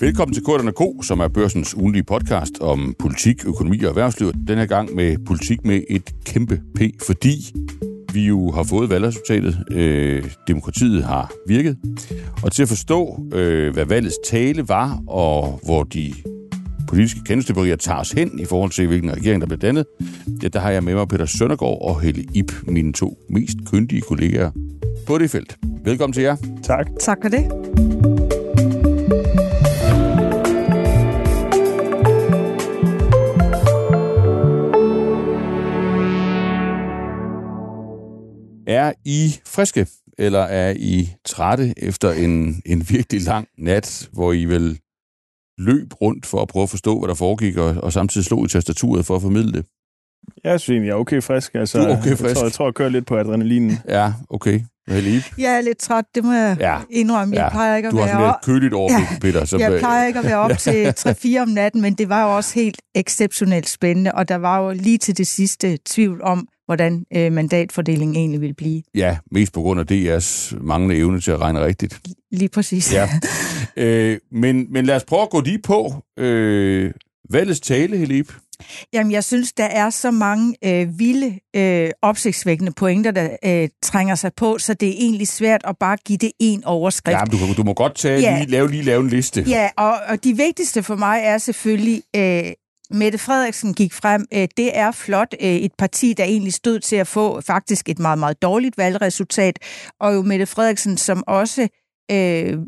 Velkommen til Korterne K, som er børsens ugenlige podcast om politik, økonomi og erhvervsliv. Den her gang med politik med et kæmpe P, fordi vi jo har fået valgresultatet. Øh, demokratiet har virket. Og til at forstå, øh, hvad valgets tale var, og hvor de politiske kendelsestøberier tager os hen i forhold til, hvilken regering, der bliver dannet, ja, der har jeg med mig Peter Søndergaard og Helle Ip, mine to mest kyndige kollegaer på det felt. Velkommen til jer. Tak. Tak for det. Er I friske, eller er I trætte efter en, en virkelig lang nat, hvor I vil løb rundt for at prøve at forstå, hvad der foregik, og, og samtidig slog i tastaturet for at formidle det? Jeg synes egentlig, jeg er okay frisk. Altså, Du er okay Jeg frisk? tror, jeg, tror, jeg kører lidt på adrenalinen. Ja, okay. Helle Ip, Jeg er lidt træt, det må jeg Ja. ja. indrømme. Jeg Ja, plejer ikke at du har være lidt køligt overblik, Ja. Peter. Så, Jeg plejer ikke at være op til 3-4 om natten, men det var jo også helt exceptionelt spændende, og der var jo lige til det sidste tvivl om, hvordan øh, mandatfordelingen egentlig ville blive. Ja, mest på grund af DR's manglende evne til at regne rigtigt. Lige præcis. Ja. øh, men, men lad os prøve at gå lige på. Øh, valgets tale, Helib. Jamen, jeg synes, der er så mange øh, vilde, øh, opsigtsvækkende pointer, der øh, trænger sig på, så det er egentlig svært at bare give det en overskrift. Ja, men du, du må godt tage, Ja. lige, lave, lige lave en liste. Ja, og, og de vigtigste for mig er selvfølgelig, øh, Mette Frederiksen gik frem. Øh, det er flot. Øh, et parti, der egentlig stod til at få faktisk et meget, meget dårligt valgresultat. Og jo Mette Frederiksen, som også øh,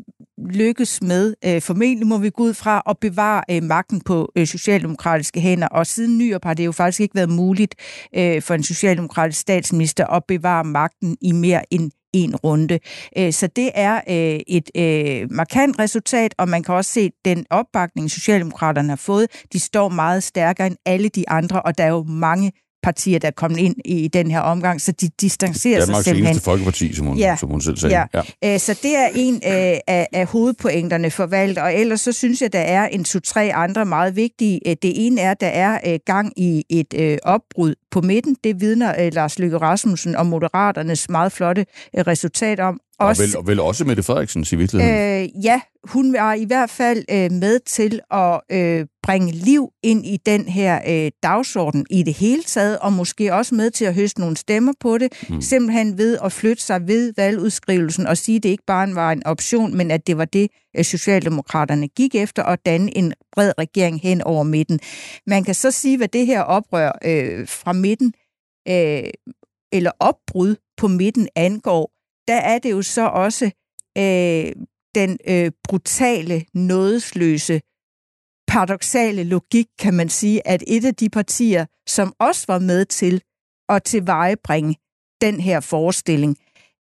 lykkes med, øh, formentlig må vi gå ud fra, at bevare øh, magten på øh, socialdemokratiske hænder. Og siden Nyrup har det jo faktisk ikke været muligt øh, for en socialdemokratisk statsminister at bevare magten i mere end en runde. Øh, Så det er øh, et øh, markant resultat, og man kan også se den opbakning, Socialdemokraterne har fået. De står meget stærkere end alle de andre, og der er jo mange partier, der er kommet ind i den her omgang, så de distancerer sig Danmarks simpelthen. eneste folkeparti, som hun, Ja. som hun selv sagde. Ja. Øh, Så det er en øh, af, af hovedpointerne for valget, og ellers så synes jeg, der er en to-tre andre meget vigtige. Det ene er, at der er øh, gang i et øh, opbrud på midten. Det vidner øh, Lars Løkke Rasmussen og Moderaternes meget flotte øh, resultat om. Og, Også, vel, og vel også Mette Frederiksen i virkeligheden. Øh, ja, hun var i hvert fald øh, med til at øh, bringe liv ind i den her øh, dagsorden i det hele taget, og måske også med til at høste nogle stemmer på det, mm. simpelthen ved at flytte sig ved valgudskrivelsen og sige, at det ikke bare var en option, men at det var det, Øh, Socialdemokraterne gik efter, og danne en bred regering hen over midten. Man kan så sige, hvad det her oprør øh, fra midten, øh, eller opbrud på midten angår, der er det jo så også øh, den øh, brutale, nådesløse, paradoxale logik, kan man sige, at et af de partier, som også var med til at tilvejebringe den her forestilling,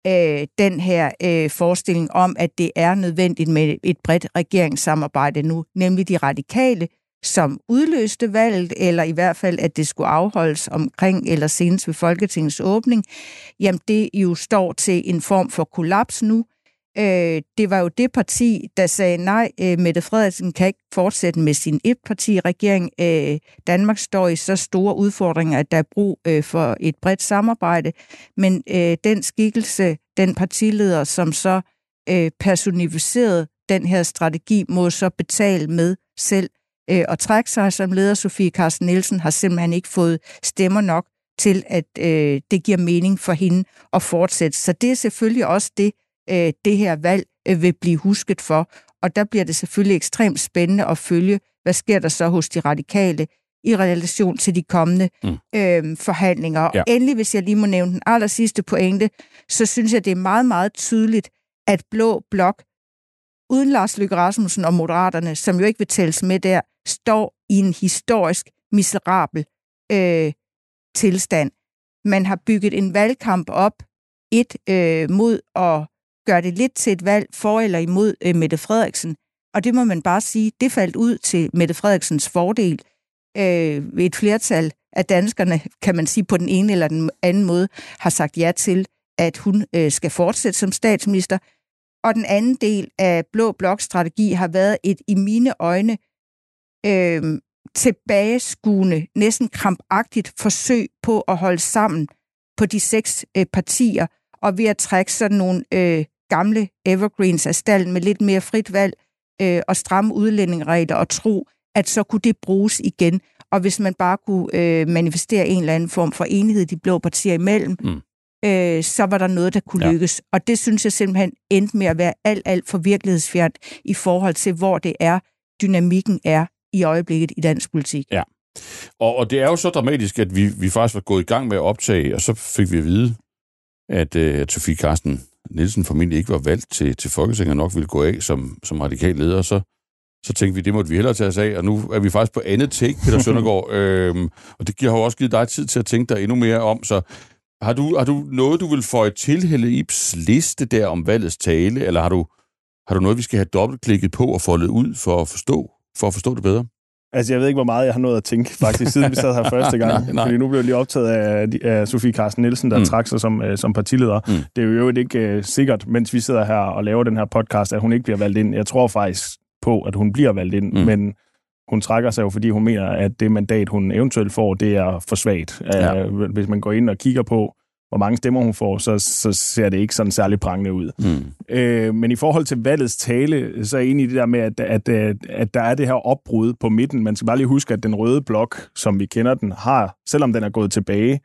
øh, den her øh, forestilling om, at det er nødvendigt med et bredt regeringssamarbejde nu, nemlig de radikale, som udløste valget, eller i hvert fald, at det skulle afholdes omkring eller senest ved Folketingets åbning, jamen det jo står til en form for kollaps nu. Øh, det var jo det parti, der sagde, nej, øh, Mette Frederiksen kan ikke fortsætte med sin etpartiregering. Øh, Danmark står i så store udfordringer, at der er brug øh, for et bredt samarbejde. Men øh, den skikkelse, den partileder, som så øh, personificerede den her strategi, må så betale med selv øh, og trække sig som leder. Sofie Carsten Nielsen har simpelthen ikke fået stemmer nok til, at øh, det giver mening for hende at fortsætte. Så det er selvfølgelig også det, øh, det her valg øh, vil blive husket for. Og der bliver det selvfølgelig ekstremt spændende at følge, hvad sker der så hos de radikale i relation til de kommende mm. øh, forhandlinger. Og Ja. endelig, hvis jeg lige må nævne den aller sidste pointe, så synes jeg, det er meget, meget tydeligt, at Blå Blok, uden Lars Løkke Rasmussen og Moderaterne, som jo ikke vil tælles med der, står i en historisk miserabel øh, tilstand. Man har bygget en valgkamp op, et øh, mod at gøre det lidt til et valg for eller imod øh, Mette Frederiksen. Og det må man bare sige, det faldt ud til Mette Frederiksens fordel. Øh, ved et flertal af danskerne, kan man sige på den ene eller den anden måde, har sagt ja til, at hun øh, skal fortsætte som statsminister. Og den anden del af Blå Bloks strategi har været et i mine øjne øh, tilbageskuende, næsten krampagtigt forsøg på at holde sammen på de seks øh, partier, og ved at trække sådan nogle øh, gamle evergreens af stallen med lidt mere frit valg, øh, og stramme udlændingeregler og tro, at så kunne det bruges igen. Og hvis man bare kunne øh, manifestere en eller anden form for enighed de blå partier imellem, mm. øh, så var der noget, der kunne ja. lykkes. Og det synes jeg simpelthen endte med at være alt, alt for virkelighedsfjernt i forhold til, hvor det er, dynamikken er i øjeblikket i dansk politik. Ja. Og, og det er jo så dramatisk, at vi, vi faktisk var gået i gang med at optage, og så fik vi at vide, at, øh, Sofie Karsten Nielsen formentlig ikke var valgt til, til Folketinget, nok ville gå af som, som radikal leder, så, så tænkte vi, det måtte vi hellere tage os af, og nu er vi faktisk på andet take, Peter Søndergaard, øhm, og det har jo også givet dig tid til at tænke dig endnu mere om, så har du, har du noget, du vil få et tilhælde Ibs liste der om valgets tale, eller har du, har du noget, vi skal have dobbeltklikket på og foldet ud for at forstå, for at forstå det bedre? Altså, jeg ved ikke, hvor meget jeg har nået at tænke, faktisk, siden vi sad her første gang. nej, nej. Fordi nu blev jeg lige optaget af, af Sofie Carsten Nielsen, der mm. trak sig som, uh, som partileder. Mm. Det er jo ikke uh, sikkert, mens vi sidder her og laver den her podcast, at hun ikke bliver valgt ind. Jeg tror faktisk på, at hun bliver valgt ind, mm. men hun trækker sig jo, fordi hun mener, at det mandat, hun eventuelt får, det er for svagt. Ja. Uh, hvis man går ind og kigger på, hvor mange stemmer hun får, så, så ser det ikke sådan særlig prangende ud. Mm. Øh, men i forhold til valgets tale, så er jeg enig i det der med, at, at, at, at der er det her opbrud på midten. Man skal bare lige huske, at den røde blok, som vi kender den, har, selvom den er gået tilbage,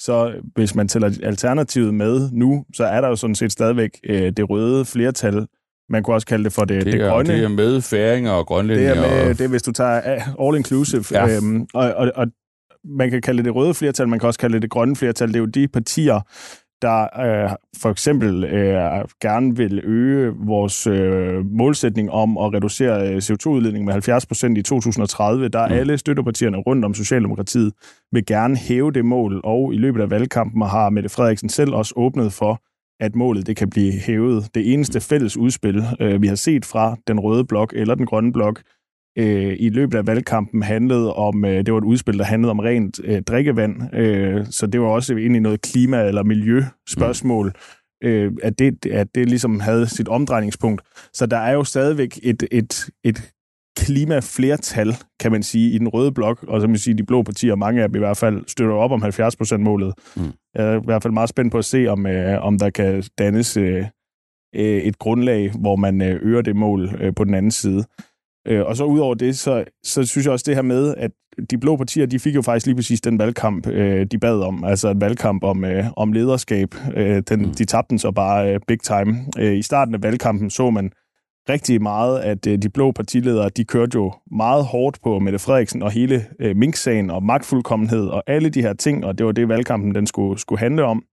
så hvis man tæller alternativet med nu, så er der jo sådan set stadigvæk øh, det røde flertal. Man kunne også kalde det for det, det, er, det grønne. Det er med færinger og grønlændinge. Det er, med, og... det er hvis du tager all inclusive. Ja. Øhm, og, og, og man kan kalde det røde flertal, man kan også kalde det grønne flertal. Det er jo de partier, der øh, for eksempel øh, gerne vil øge vores øh, målsætning om at reducere øh, CO2-udledningen med 70 procent i 2030. Der er mm. alle støttepartierne rundt om Socialdemokratiet vil gerne hæve det mål, og i løbet af valgkampen har Mette Frederiksen selv også åbnet for, at målet det kan blive hævet. Det eneste fælles udspil, øh, vi har set fra den røde blok eller den grønne blok, øh, i løbet af valgkampen handlede om, øh, det var et udspil, der handlede om rent øh, drikkevand, øh, så det var også i noget klima- eller miljøspørgsmål, mm. øh, at, det, at det ligesom havde sit omdrejningspunkt. Så der er jo stadigvæk et, et, et klimaflertal, kan man sige, i den røde blok, og så man sige, de blå partier, mange af dem i hvert fald, støtter op om 70%-målet. Mm. Jeg er i hvert fald meget spændt på at se, om, øh, om der kan dannes øh, øh et grundlag, hvor man øh, øger det mål øh, på den anden side. Øh, og så udover det, så, så synes jeg også det her med, at de blå partier, de fik jo faktisk lige præcis den valgkamp, øh, de bad om. Altså en valgkamp om, øh, om lederskab. Øh, den, mm. De tabte den så bare øh, big time. Øh, I starten af valgkampen så man rigtig meget, at øh, de blå partiledere, de kørte jo meget hårdt på Mette Frederiksen og hele øh, Mink-sagen og magtfuldkommenhed og alle de her ting, og det var det, valgkampen den skulle, skulle handle om.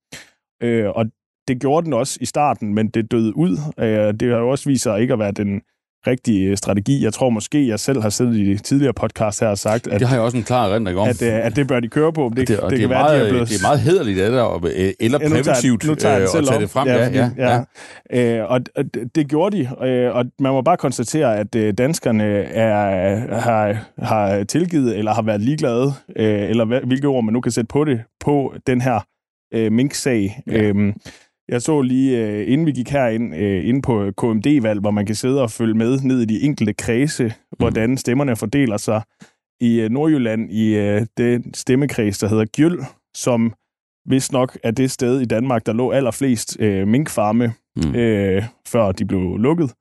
Øh, og det gjorde den også i starten, men det døde ud. Øh, det har jo også vist sig ikke at være den rigtig øh, strategi. Jeg tror måske, jeg selv har siddet i de tidligere podcast her og sagt, at det har jeg også en klar erindring om. At, at, at det bør de køre på. Det, det, det, det, er, meget, være, de er, blevet... det er meget hederligt af det, øh, eller ja, præventivt nu tager, nu tager øh, at tage det frem. Ja, ja, ja, ja. Øh, og det gjorde de, øh, og man må bare konstatere, at øh, danskerne er, har, har tilgivet, eller har været ligeglade, øh, eller hvilke ord man nu kan sætte på det, på den her øh, mink-sag. Ja. Øh, jeg så lige, øh, inden vi gik herind, øh, ind på KMD-valg, hvor man kan sidde og følge med ned i de enkelte kredse, mm. hvordan stemmerne fordeler sig. I øh, Nordjylland, i det stemmekreds, der hedder Gjøl, som vist nok er det sted i Danmark, der lå allerflest øh, minkfarme, mm. øh, før de blev lukket.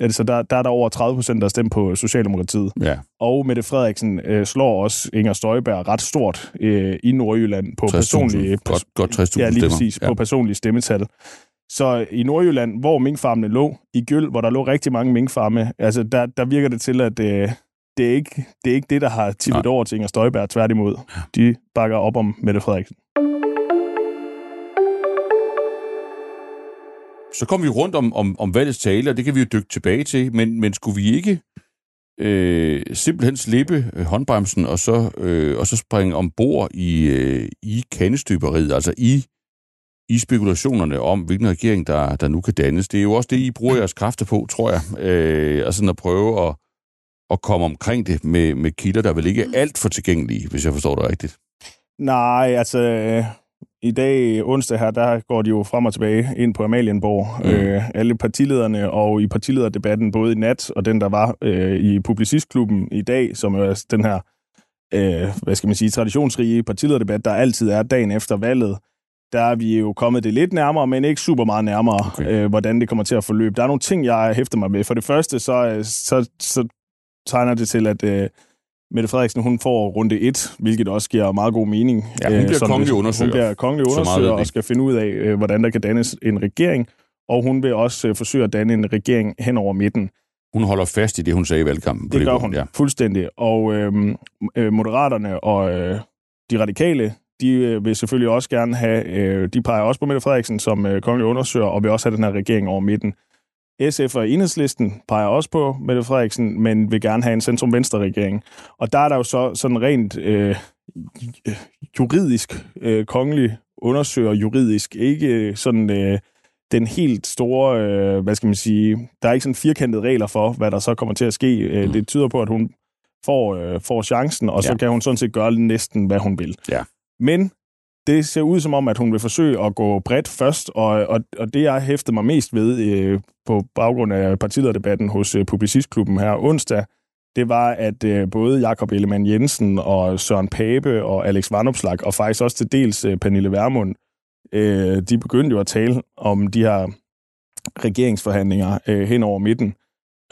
Altså, der, der er der over 30 procent, der har stemt på Socialdemokratiet. Ja. Og Mette Frederiksen øh, slår også Inger Støjberg ret stort øh, i Nordjylland på personlige... Godt, godt 60.000 Ja, lige præcis, ja. på personlige stemmetal. Så i Nordjylland, hvor minkfarmene lå, i Gyld, hvor der lå rigtig mange minkfarme, altså der, der virker det til, at øh, det, er ikke, det er ikke det, der har tippet over til Inger Støjberg, tværtimod. De bakker op om Mette Frederiksen. Så kom vi rundt om, om, om valgets tale, og det kan vi jo dykke tilbage til, men, men skulle vi ikke øh, simpelthen slippe øh, håndbremsen og så, øh, og så springe ombord i, øh, i kandestøberiet, altså i, i spekulationerne om, hvilken regering, der, der nu kan dannes. Det er jo også det, I bruger jeres kræfter på, tror jeg, øh, altså at prøve at, at komme omkring det med, med kilder, der vel ikke er alt for tilgængelige, hvis jeg forstår det rigtigt. Nej, altså i dag, onsdag her, der går de jo frem og tilbage ind på Amalienborg. Mm. Øh, alle partilederne og i partilederdebatten, både i nat og den, der var øh, i Publicistklubben i dag, som er den her, øh, hvad skal man sige, traditionsrige partilederdebat, der altid er dagen efter valget, der er vi jo kommet det lidt nærmere, men ikke super meget nærmere, okay. øh, hvordan det kommer til at forløbe. Der er nogle ting, jeg hæfter mig med. For det første, så, øh, så, så tegner det til, at øh, Mette Frederiksen hun får runde 1, hvilket også giver meget god mening. Ja, hun bliver kongelig undersøger. Hun bliver kongelig undersøger og skal finde ud af, øh, hvordan der kan dannes en regering. Og hun vil også øh, forsøge at danne en regering hen over midten. Hun holder fast i det, hun sagde i valgkampen. Det, det gør hun ja. fuldstændig. Og øh, Moderaterne og øh, de radikale, de øh, vil selvfølgelig også gerne have, øh, de peger også på Mette Frederiksen som øh, kongelig undersøger, og vil også have den her regering over midten. SF og Enhedslisten peger også på Mette Frederiksen, men vil gerne have en centrum-venstre-regering. Og der er der jo så sådan rent øh, juridisk, øh, kongelig undersøger juridisk, ikke sådan øh, den helt store, øh, hvad skal man sige, der er ikke sådan firkantede regler for, hvad der så kommer til at ske. Øh, mm. Det tyder på, at hun får, øh, får chancen, og så ja. kan hun sådan set gøre næsten, hvad hun vil. Ja. Men det ser ud som om, at hun vil forsøge at gå bredt først, og, og, og det, jeg hæftede mig mest ved øh, på baggrund af partilederdebatten hos øh, Publicistklubben her onsdag, det var, at øh, både Jakob Ellemann Jensen og Søren Pape og Alex Vanopslag, og faktisk også til dels øh, Pernille Vermund, øh, de begyndte jo at tale om de her regeringsforhandlinger øh, hen over midten.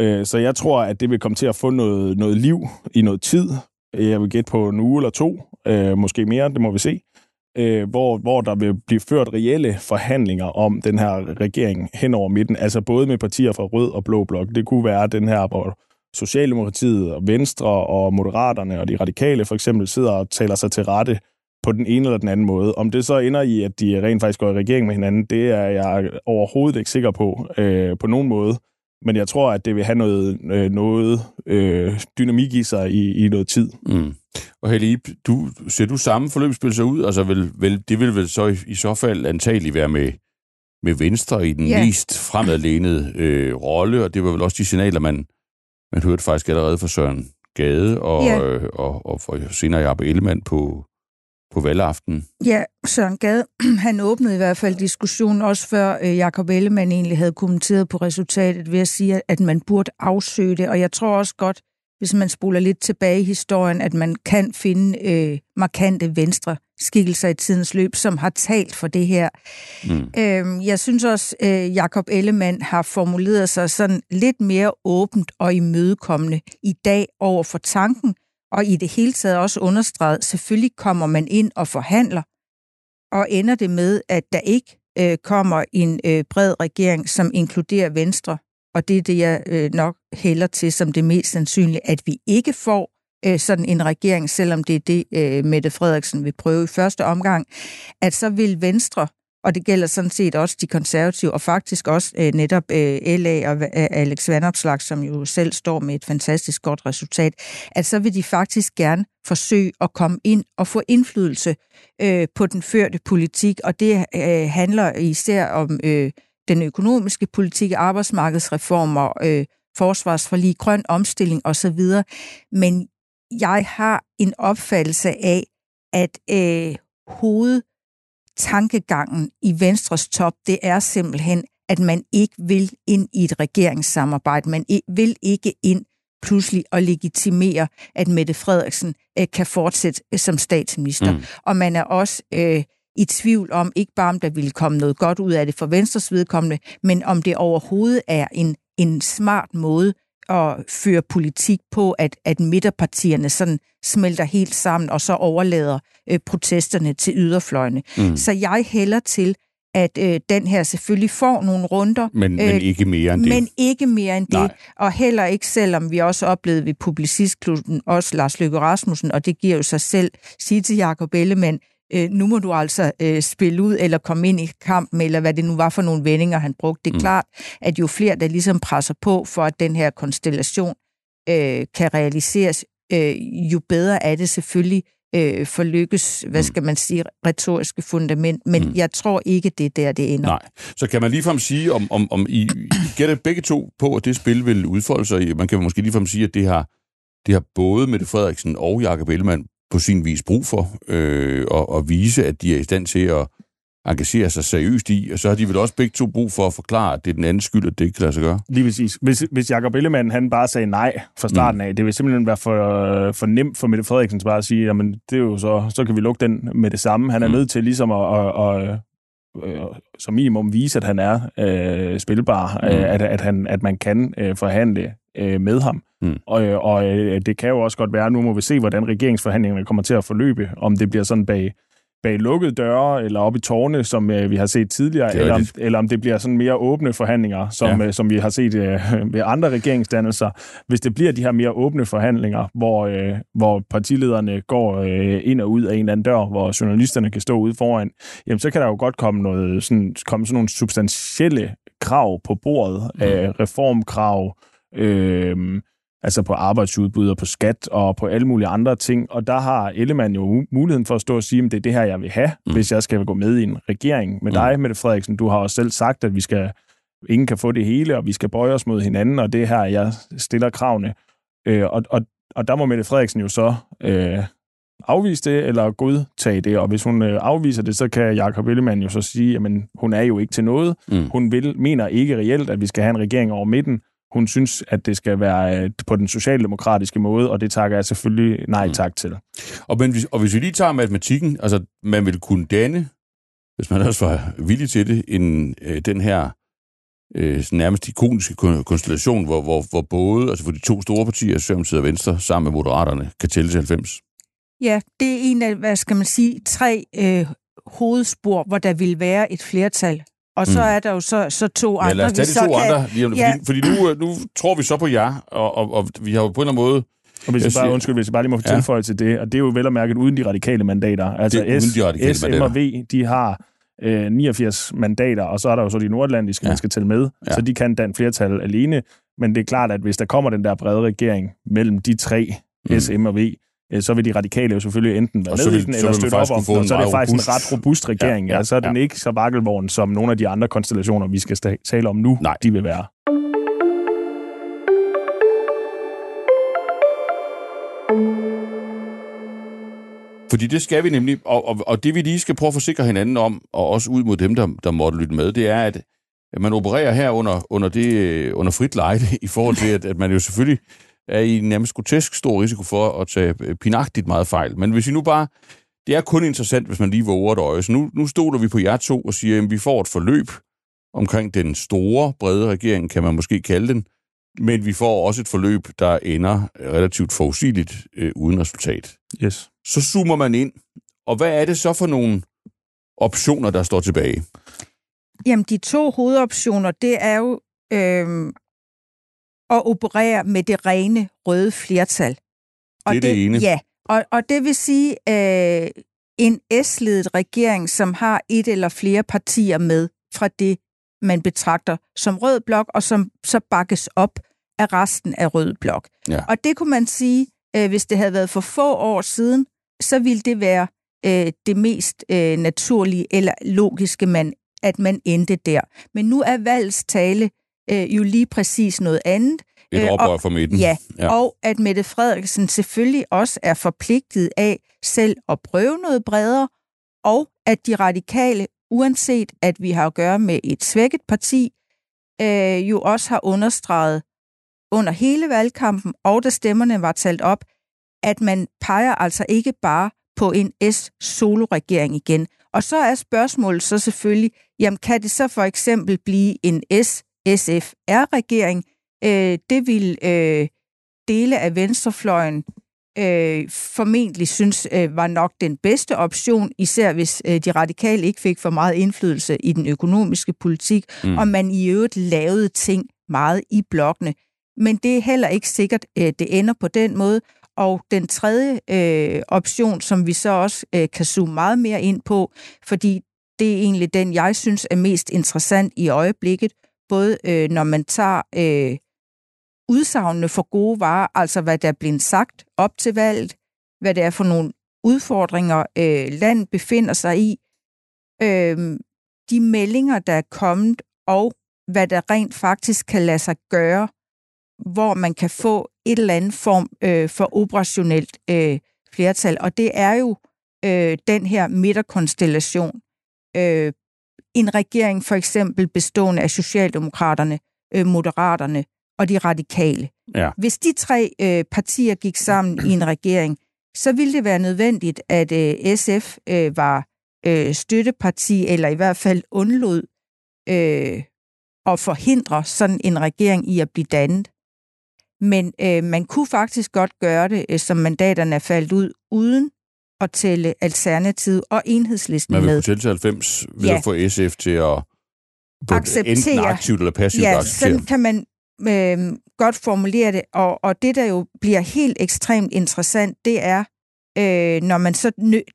Øh, så jeg tror, at det vil komme til at få noget, noget liv i noget tid. Jeg vil gætte på en uge eller to, øh, måske mere, det må vi se øh, hvor, hvor der vil blive ført reelle forhandlinger om den her regering hen over midten, altså både med partier fra Rød og Blå Blok. Det kunne være den her, hvor Socialdemokratiet og Venstre og Moderaterne og de radikale for eksempel sidder og taler sig til rette på den ene eller den anden måde. Om det så ender i, at de rent faktisk går i regering med hinanden, det er jeg overhovedet ikke sikker på øh, på nogen måde. Men jeg tror, at det vil have noget, øh, noget øh, dynamik i sig i, i noget tid. Mm. Og Helge, du, ser du samme forløbsspil så ud? Altså, vil, vil, det vil vel så i, i så fald antageligt være med, med Venstre i den yeah. mest fremadlænede øh, rolle, og det var vel også de signaler, man, man hørte faktisk allerede fra Søren Gade og, yeah. øh, og, og for senere Jappe Ellemann på, på valgaften. Ja, Søren Gade, han åbnede i hvert fald diskussionen, også før øh, Jakob Ellemann egentlig havde kommenteret på resultatet ved at sige, at man burde afsøge det. Og jeg tror også godt, hvis man spoler lidt tilbage i historien, at man kan finde øh, markante venstre skikkelser i tidens løb, som har talt for det her. Mm. Øhm, jeg synes også, øh, Jakob Ellemann har formuleret sig sådan lidt mere åbent og imødekommende i dag over for tanken, og i det hele taget også understreget, selvfølgelig kommer man ind og forhandler, og ender det med, at der ikke øh, kommer en øh, bred regering, som inkluderer Venstre, og det er det, jeg øh, nok hælder til som det mest sandsynlige, at vi ikke får øh, sådan en regering, selvom det er det, øh, Mette Frederiksen vil prøve i første omgang, at så vil Venstre og det gælder sådan set også de konservative, og faktisk også øh, netop øh, LA og øh, Alex Vanopslag, som jo selv står med et fantastisk godt resultat, at så vil de faktisk gerne forsøge at komme ind og få indflydelse øh, på den førte politik, og det øh, handler især om øh, den økonomiske politik, arbejdsmarkedsreformer, øh, forsvarsforlig, grøn omstilling osv. Men jeg har en opfattelse af, at øh, hoved tankegangen i Venstres top, det er simpelthen, at man ikke vil ind i et regeringssamarbejde. Man vil ikke ind pludselig at legitimere, at Mette Frederiksen øh, kan fortsætte øh, som statsminister. Mm. Og man er også øh, i tvivl om, ikke bare om der ville komme noget godt ud af det for Venstres vedkommende, men om det overhovedet er en, en smart måde at føre politik på, at, at midterpartierne sådan smelter helt sammen, og så overlader øh, protesterne til yderfløjene. Mm. Så jeg hælder til, at øh, den her selvfølgelig får nogle runder. Men, øh, men ikke mere end det. Men ikke mere end Nej. det. Og heller ikke, selvom vi også oplevede ved Publicistklubben, også Lars Løkke Rasmussen, og det giver jo sig selv, sige til Jacob Ellemann, øh, nu må du altså øh, spille ud eller komme ind i kampen, eller hvad det nu var for nogle vendinger, han brugte. Det er mm. klart, at jo flere, der ligesom presser på for, at den her konstellation øh, kan realiseres, øh, jo bedre er det selvfølgelig øh, for lykkes, hvad mm. skal man sige, retoriske fundament. Men mm. jeg tror ikke, det er der, det ender. Nej. Så kan man ligefrem sige, om, om, om I, I gætter begge to på, at det spil vil udfolde sig. Man kan måske ligefrem sige, at det har, det har både Mette Frederiksen og Jakob Ellemann på sin vis brug for, øh, og, og vise, at de er i stand til at, engagere sig seriøst i, og så har de vel også begge to brug for at forklare, at det er den anden skyld, at det ikke kan lade sig gøre. Lige præcis. Hvis, hvis Jacob Ellemann han bare sagde nej fra starten af, mm. det vil simpelthen være for, for nemt for Mette Frederiksen bare at sige, jamen det er jo så, så kan vi lukke den med det samme. Han er mm. nødt til ligesom at, at, at, at som minimum vise, at han er øh, spilbar, mm. øh, at, at, han, at man kan øh, forhandle øh, med ham. Mm. Og, og øh, det kan jo også godt være, nu må vi se, hvordan regeringsforhandlingerne kommer til at forløbe, om det bliver sådan bag bag lukkede døre, eller op i tårne, som øh, vi har set tidligere, eller om, eller om det bliver sådan mere åbne forhandlinger, som, ja. øh, som vi har set øh, ved andre regeringsdannelser. Hvis det bliver de her mere åbne forhandlinger, hvor, øh, hvor partilederne går øh, ind og ud af en eller anden dør, hvor journalisterne kan stå ude foran, jamen så kan der jo godt komme, noget, sådan, komme sådan nogle substantielle krav på bordet, mm. øh, reformkrav, øh, altså på arbejdsudbud og på skat og på alle mulige andre ting. Og der har Ellemann jo muligheden for at stå og sige, at det er det her, jeg vil have, mm. hvis jeg skal gå med i en regering med mm. dig, Mette Frederiksen. Du har også selv sagt, at vi skal, ingen kan få det hele, og vi skal bøje os mod hinanden, og det er her, jeg stiller kravene. Øh, og, og, og der må Mette Frederiksen jo så øh, afvise det, eller godtage det. Og hvis hun øh, afviser det, så kan Jakob Ellemann jo så sige, at hun er jo ikke til noget. Mm. Hun vil, mener ikke reelt, at vi skal have en regering over midten. Hun synes, at det skal være øh, på den socialdemokratiske måde, og det takker jeg selvfølgelig nej mm. tak mm. til. Og, men, og hvis vi lige tager matematikken, altså man vil kunne danne, hvis man også var villig til det, en, øh, den her øh, nærmest ikoniske konstellation, hvor, hvor, hvor både, altså for de to store partier, Socialdemokratiet og Venstre, sammen med Moderaterne, kan tælle til 90. Ja, det er en af, hvad skal man sige, tre øh, hovedspor, hvor der vil være et flertal og så mm. er der jo så, så to andre. Ja, lad os tage de to kan... andre, lige, ja. fordi, fordi nu, nu tror vi så på jer, og, og, og vi har jo på en eller anden måde... Og hvis jeg, jeg bare, undskyld, hvis jeg bare lige må få ja. tilføje til det, og det er jo vel og mærket uden de radikale mandater. Altså det S, de radikale S, M og V, de har øh, 89 mandater, og så er der jo så de nordatlantiske, ja. man skal tælle med, ja. så de kan danne flertal alene. Men det er klart, at hvis der kommer den der brede regering mellem de tre, mm. S, M og V, Øh, så vil de radikale jo selvfølgelig enten være med i den, eller støtte op om den, og så er det faktisk robust. en ret robust regering. Ja, ja, ja, så er den ja. ikke så vakkelvogn, som nogle af de andre konstellationer, vi skal tale om nu, Nej. de vil være. Fordi det skal vi nemlig, og, og, og det vi lige skal prøve at forsikre hinanden om, og også ud mod dem, der, der måtte lytte med, det er, at man opererer her under, under, det, under frit lejde, i forhold til, at, at man jo selvfølgelig er i nærmest grotesk stor risiko for at tage øh, pinagtigt meget fejl. Men hvis vi nu bare... Det er kun interessant, hvis man lige våger et øje. Så nu, nu stoler vi på jer to og siger, at vi får et forløb omkring den store, brede regering, kan man måske kalde den, men vi får også et forløb, der ender relativt forudsigeligt øh, uden resultat. Yes. Så zoomer man ind, og hvad er det så for nogle optioner, der står tilbage? Jamen, de to hovedoptioner, det er jo øh, at operere med det rene røde flertal. Og det er det, det ene. Ja, og, og det vil sige øh, en S-ledet regering, som har et eller flere partier med fra det, man betragter som rød blok, og som så bakkes op af resten af rød blok. Ja. Og det kunne man sige, øh, hvis det havde været for få år siden, så ville det være øh, det mest øh, naturlige eller logiske, man, at man endte der. Men nu er valgets tale øh, jo lige præcis noget andet. Et øh, oprør for midten. Ja, ja, og at Mette Frederiksen selvfølgelig også er forpligtet af selv at prøve noget bredere, og at de radikale, uanset at vi har at gøre med et svækket parti, øh, jo også har understreget under hele valgkampen, og da stemmerne var talt op, at man peger altså ikke bare på en S-solo-regering igen. Og så er spørgsmålet så selvfølgelig, jamen kan det så for eksempel blive en S SFR-regering. Øh, det vil øh, dele af venstrefløjen øh, formentlig synes øh, var nok den bedste option, især hvis øh, de radikale ikke fik for meget indflydelse i den økonomiske politik, mm. og man i øvrigt lavede ting meget i blokkene. Men det er heller ikke sikkert, øh, det ender på den måde. Og den tredje øh, option, som vi så også øh, kan zoome meget mere ind på, fordi det er egentlig den, jeg synes er mest interessant i øjeblikket, både øh, når man tager øh, udsagnene for gode varer, altså hvad der er blevet sagt op til valget, hvad det er for nogle udfordringer, øh, land befinder sig i, øh, de meldinger, der er kommet, og hvad der rent faktisk kan lade sig gøre, hvor man kan få et eller andet form øh, for operationelt øh, flertal. Og det er jo øh, den her midterkonstellation, øh, en regering for eksempel bestående af Socialdemokraterne, øh, Moderaterne og de radikale. Ja. Hvis de tre øh, partier gik sammen i en regering, så ville det være nødvendigt, at øh, SF øh, var øh, støtteparti, eller i hvert fald undlod øh, at forhindre sådan en regering i at blive dannet. Men øh, man kunne faktisk godt gøre det, øh, som mandaterne er faldet ud, uden at tælle Alternativet og Enhedslisten Man vil med. kunne tælle til 90 ved Ja. at få SF til at Acceptere. enten aktivt eller passivt Ja, acceptere. sådan kan man øh, godt formulere det. Og, og det, der jo bliver helt ekstremt interessant, det er, øh, når man så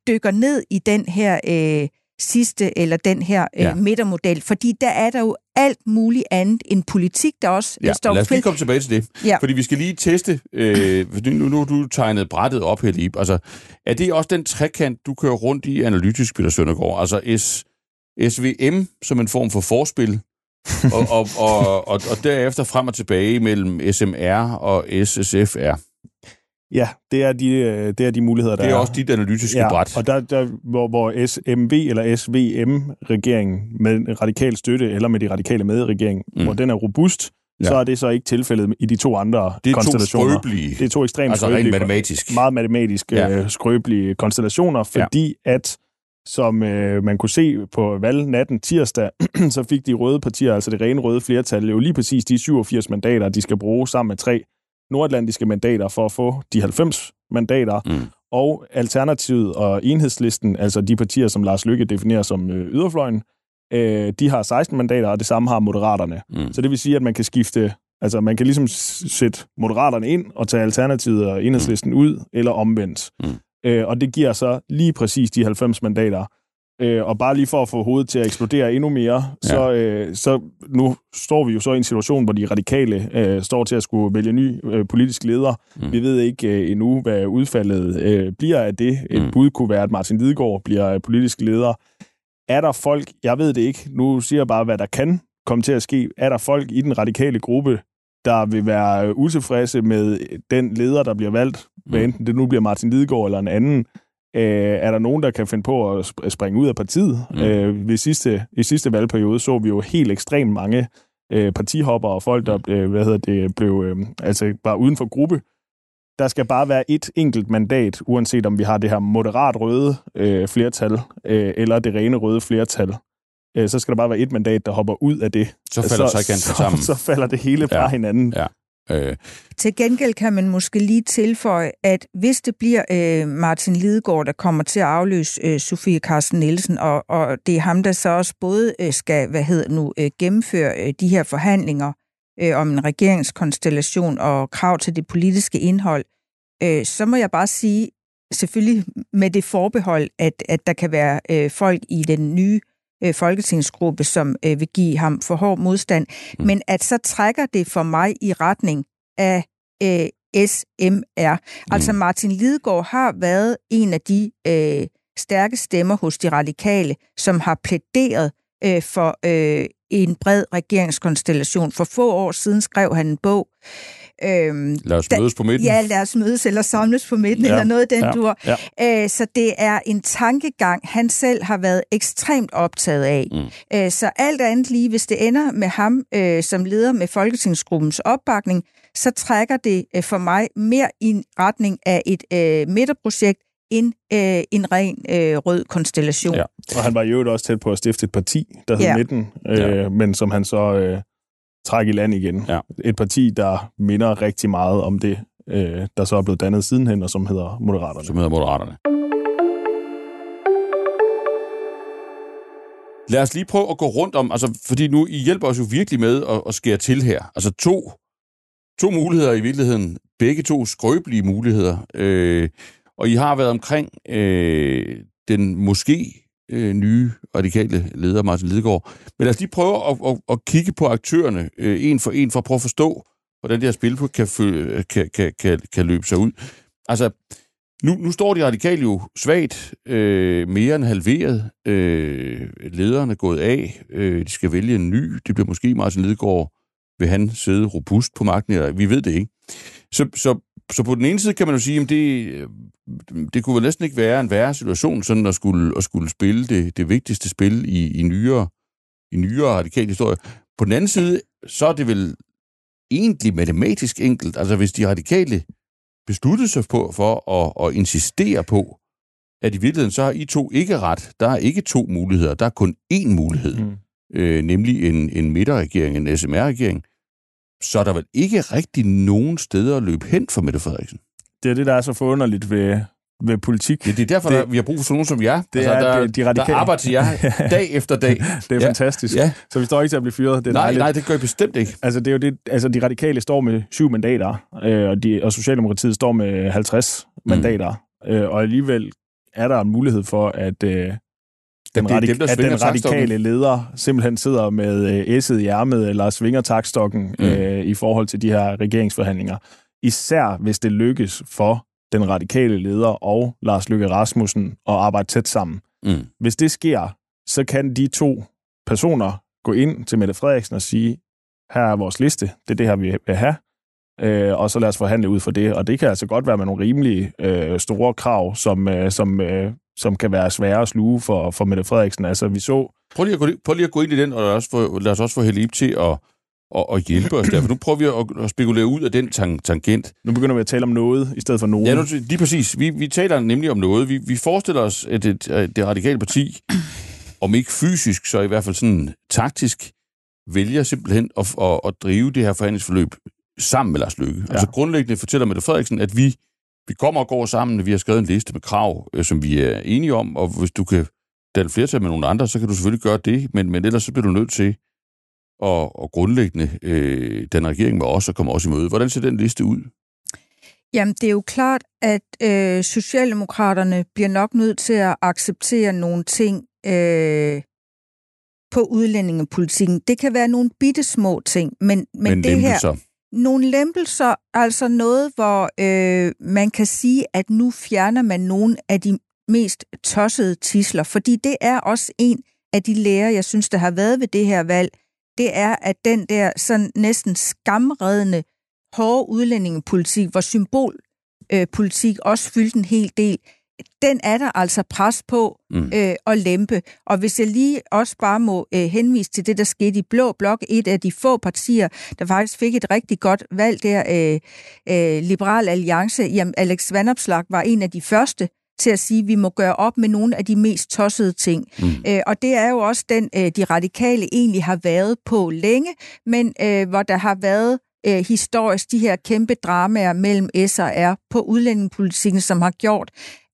dykker ned i den her øh, sidste, eller den her øh, Ja. midtermodel. Fordi der er der jo alt muligt andet end politik, der også Ja, står lad os lige komme tilbage til det. Ja. Fordi vi skal lige teste, øh, nu, nu du tegnet brættet op her lige. Altså, er det også den trekant, du kører rundt i analytisk, Peter Søndergaard? Altså S, SVM som en form for forspil, og, og, og, og, og derefter frem og tilbage mellem SMR og SSFR. Ja, det er de, øh, det er de muligheder, der Det er også dit analytiske ja, bræt. og der, der hvor, hvor SMV eller SVM-regeringen med radikal støtte, eller med de radikale med i regeringen, Mm. hvor den er robust, Ja. så er det så ikke tilfældet i de to andre det er to skrøbelige, det er to ekstremt altså skrøbelige, matematisk. meget matematisk ja. øh, skrøbelige konstellationer, fordi ja. at som øh, man kunne se på valgnatten tirsdag, så fik de røde partier, altså det rene røde flertal, jo lige præcis de 87 mandater, de skal bruge sammen med tre nordatlantiske mandater for at få de 90 mandater. Mm. Og Alternativet og Enhedslisten, altså de partier, som Lars Lykke definerer som øh, yderfløjen, øh, de har 16 mandater, og det samme har Moderaterne. Mm. Så det vil sige, at man kan skifte, altså man kan ligesom sætte Moderaterne ind og tage Alternativet og Enhedslisten ud, eller omvendt. Mm. Øh, og det giver så lige præcis de 90 mandater. Øh, og bare lige for at få hovedet til at eksplodere endnu mere, ja. så, øh, så nu står vi jo så i en situation, hvor de radikale øh, står til at skulle vælge ny øh, politisk leder. Mm. Vi ved ikke øh, endnu, hvad udfaldet øh, bliver af det. Et Mm. bud kunne være, at Martin Lidegaard bliver øh, politisk leder. Er der folk, jeg ved det ikke, nu siger jeg bare, hvad der kan komme til at ske. Er der folk i den radikale gruppe, der vil være øh, utilfredse med den leder, der bliver valgt, hvad Mm. enten det nu bliver Martin Lidegaard eller en anden? Øh, er der nogen, der kan finde på at sp- springe ud af partiet? Mm. Mm. Øh, ved sidste, I sidste valgperiode så vi jo helt ekstremt mange øh, partihopper og folk, der øh, hvad hedder det, blev øh, altså bare uden for gruppe. Der skal bare være et enkelt mandat, uanset om vi har det her moderat røde øh, flertal øh, eller det rene røde flertal. Øh, så skal der bare være et mandat, der hopper ud af det. Så falder så, så så, sammen. så falder det hele fra ja. hinanden. Ja. Øh, Til gengæld kan man måske lige tilføje, at hvis det bliver øh, Martin Lidegaard, der kommer til at afløse øh, Sofie Carsten Nielsen, og, og det er ham, der så også både øh, skal hvad hedder nu, øh, gennemføre øh, de her forhandlinger øh, om en regeringskonstellation og krav til det politiske indhold, øh, så må jeg bare sige, selvfølgelig med det forbehold, at, at der kan være øh, folk i den nye øh, folketingsgruppe, som øh, vil give ham for hård modstand, Mm. men at så trækker det for mig i retning af øh, SMR. Altså Mm. Martin Lidegaard har været en af de øh, stærke stemmer hos de radikale, som har plæderet øh, for øh, en bred regeringskonstellation. For få år siden skrev han en bog. Øhm, lad os mødes på midten. Ja, lad os mødes eller samles på midten, Ja, eller noget af den ja, dur. ja. Øh, så det er en tankegang, han selv har været ekstremt optaget af. Mm. Øh, så alt andet lige, hvis det ender med ham øh, som leder med Folketingsgruppens opbakning, så trækker det øh, for mig mere i retning af et øh, midterprojekt end øh, en ren øh, rød konstellation. Ja. Og han var i øvrigt også tæt på at stifte et parti, der hed Ja. Midten, øh, Ja. men som han så øh, træk i land igen. Ja. Et parti, der minder rigtig meget om det, øh, der så er blevet dannet sidenhen, og som hedder Moderaterne. som hedder Moderaterne. Lad os lige prøve at gå rundt om, altså, fordi nu I hjælper os jo virkelig med at, at skære til her. Altså to, to muligheder i virkeligheden, begge to skrøbelige muligheder. Øh, og I har været omkring øh, den måske øh, nye radikale leder, Martin Lidegaard. Men lad os lige prøve at, at, at kigge på aktørerne øh, en for en, for at prøve at forstå, hvordan det her spil kan, følge, kan, kan, kan, kan løbe sig ud. Altså, nu, nu står de radikale jo svagt, øh, mere end halveret. Øh, lederne er gået af. Øh, de skal vælge en ny. Det bliver måske Martin Lidegaard. Vil han sidde robust på magten? Eller, vi ved det ikke. Så, så så på den ene side kan man jo sige, at det, det kunne vel næsten ikke være en værre situation, sådan at skulle, at skulle spille det, det vigtigste spil i, i nyere, i nyere radikal historie. På den anden side, så er det vel egentlig matematisk enkelt. Altså hvis de radikale besluttede sig på, for at, at insistere på, at i virkeligheden så har I to ikke ret. Der er ikke to muligheder, der er kun én mulighed. Mm. Øh, nemlig en, en midterregering, en SMR-regering. Så er der vel ikke rigtig nogen steder at løbe hen for Mette Frederiksen? Det er det, der er så forunderligt ved, ved politik. Ja, det er derfor, det, der, vi har brug for sådan nogen som jer. Det altså, er der, de radikale. der arbejder jer dag efter dag. det er ja. fantastisk. Ja. Så vi står ikke til at blive fyret. Det er nej, dejligt. nej, det gør I bestemt ikke. Altså, det er jo det, altså, de radikale står med syv mandater, øh, og, de, og Socialdemokratiet står med 50 mm. mandater. Øh, og alligevel er der en mulighed for, at, øh, den, radik- dem, at den radikale leder simpelthen sidder med øh, æsset i ærmet eller svinger takstokken mm. øh, i forhold til de her regeringsforhandlinger. Især hvis det lykkes for den radikale leder og Lars Løkke Rasmussen at arbejde tæt sammen. Mm. Hvis det sker, så kan de to personer gå ind til Mette Frederiksen og sige, her er vores liste, det er det her, vi vil have, øh, og så lad os forhandle ud for det. Og det kan altså godt være med nogle rimelige øh, store krav, som, øh, som, øh, som kan være svære at sluge for, for Mette Frederiksen. Altså, vi så... Prøv lige at gå, prøv lige at gå ind i den, og lad os, få, lad os også få Helib til at, at, at hjælpe os der. For nu prøver vi at, at spekulere ud af den tang, tangent. Nu begynder vi at tale om noget, i stedet for nogen. Ja, nu, lige præcis. Vi, vi taler nemlig om noget. Vi, vi forestiller os, at det, det radikale parti, om ikke fysisk, så i hvert fald sådan taktisk, vælger simpelthen at, at, at drive det her forhandlingsforløb sammen med Lars Løkke. Ja. Altså grundlæggende fortæller Mette Frederiksen, at vi, vi kommer og går sammen, vi har skrevet en liste med krav, øh, som vi er enige om, og hvis du kan danne flertal med nogle andre, så kan du selvfølgelig gøre det, men, men ellers så bliver du nødt til at, at grundlæggende øh, den regering med os og komme også i møde. Hvordan ser den liste ud? Jamen, det er jo klart, at øh, Socialdemokraterne bliver nok nødt til at acceptere nogle ting øh, på udlændingepolitikken. Det kan være nogle bitte små ting, men, men, men det her nogle lempelser, altså noget, hvor øh, man kan sige, at nu fjerner man nogle af de mest tossede tisler, fordi det er også en af de lærer, jeg synes, der har været ved det her valg, det er, at den der sådan næsten skamredende, hårde udlændingepolitik, hvor symbolpolitik øh, også fyldte en hel del, den er der altså pres på mm. øh, at lempe. Og hvis jeg lige også bare må øh, henvise til det, der skete i Blå Blok, et af de få partier, der faktisk fik et rigtig godt valg der, øh, øh, Liberal Alliance, jamen Alex Vandopslag var en af de første til at sige, at vi må gøre op med nogle af de mest tossede ting. Mm. Øh, og det er jo også den, øh, de radikale egentlig har været på længe, men øh, hvor der har været øh, historisk de her kæmpe dramaer mellem S og R på udlændingepolitikken, som har gjort,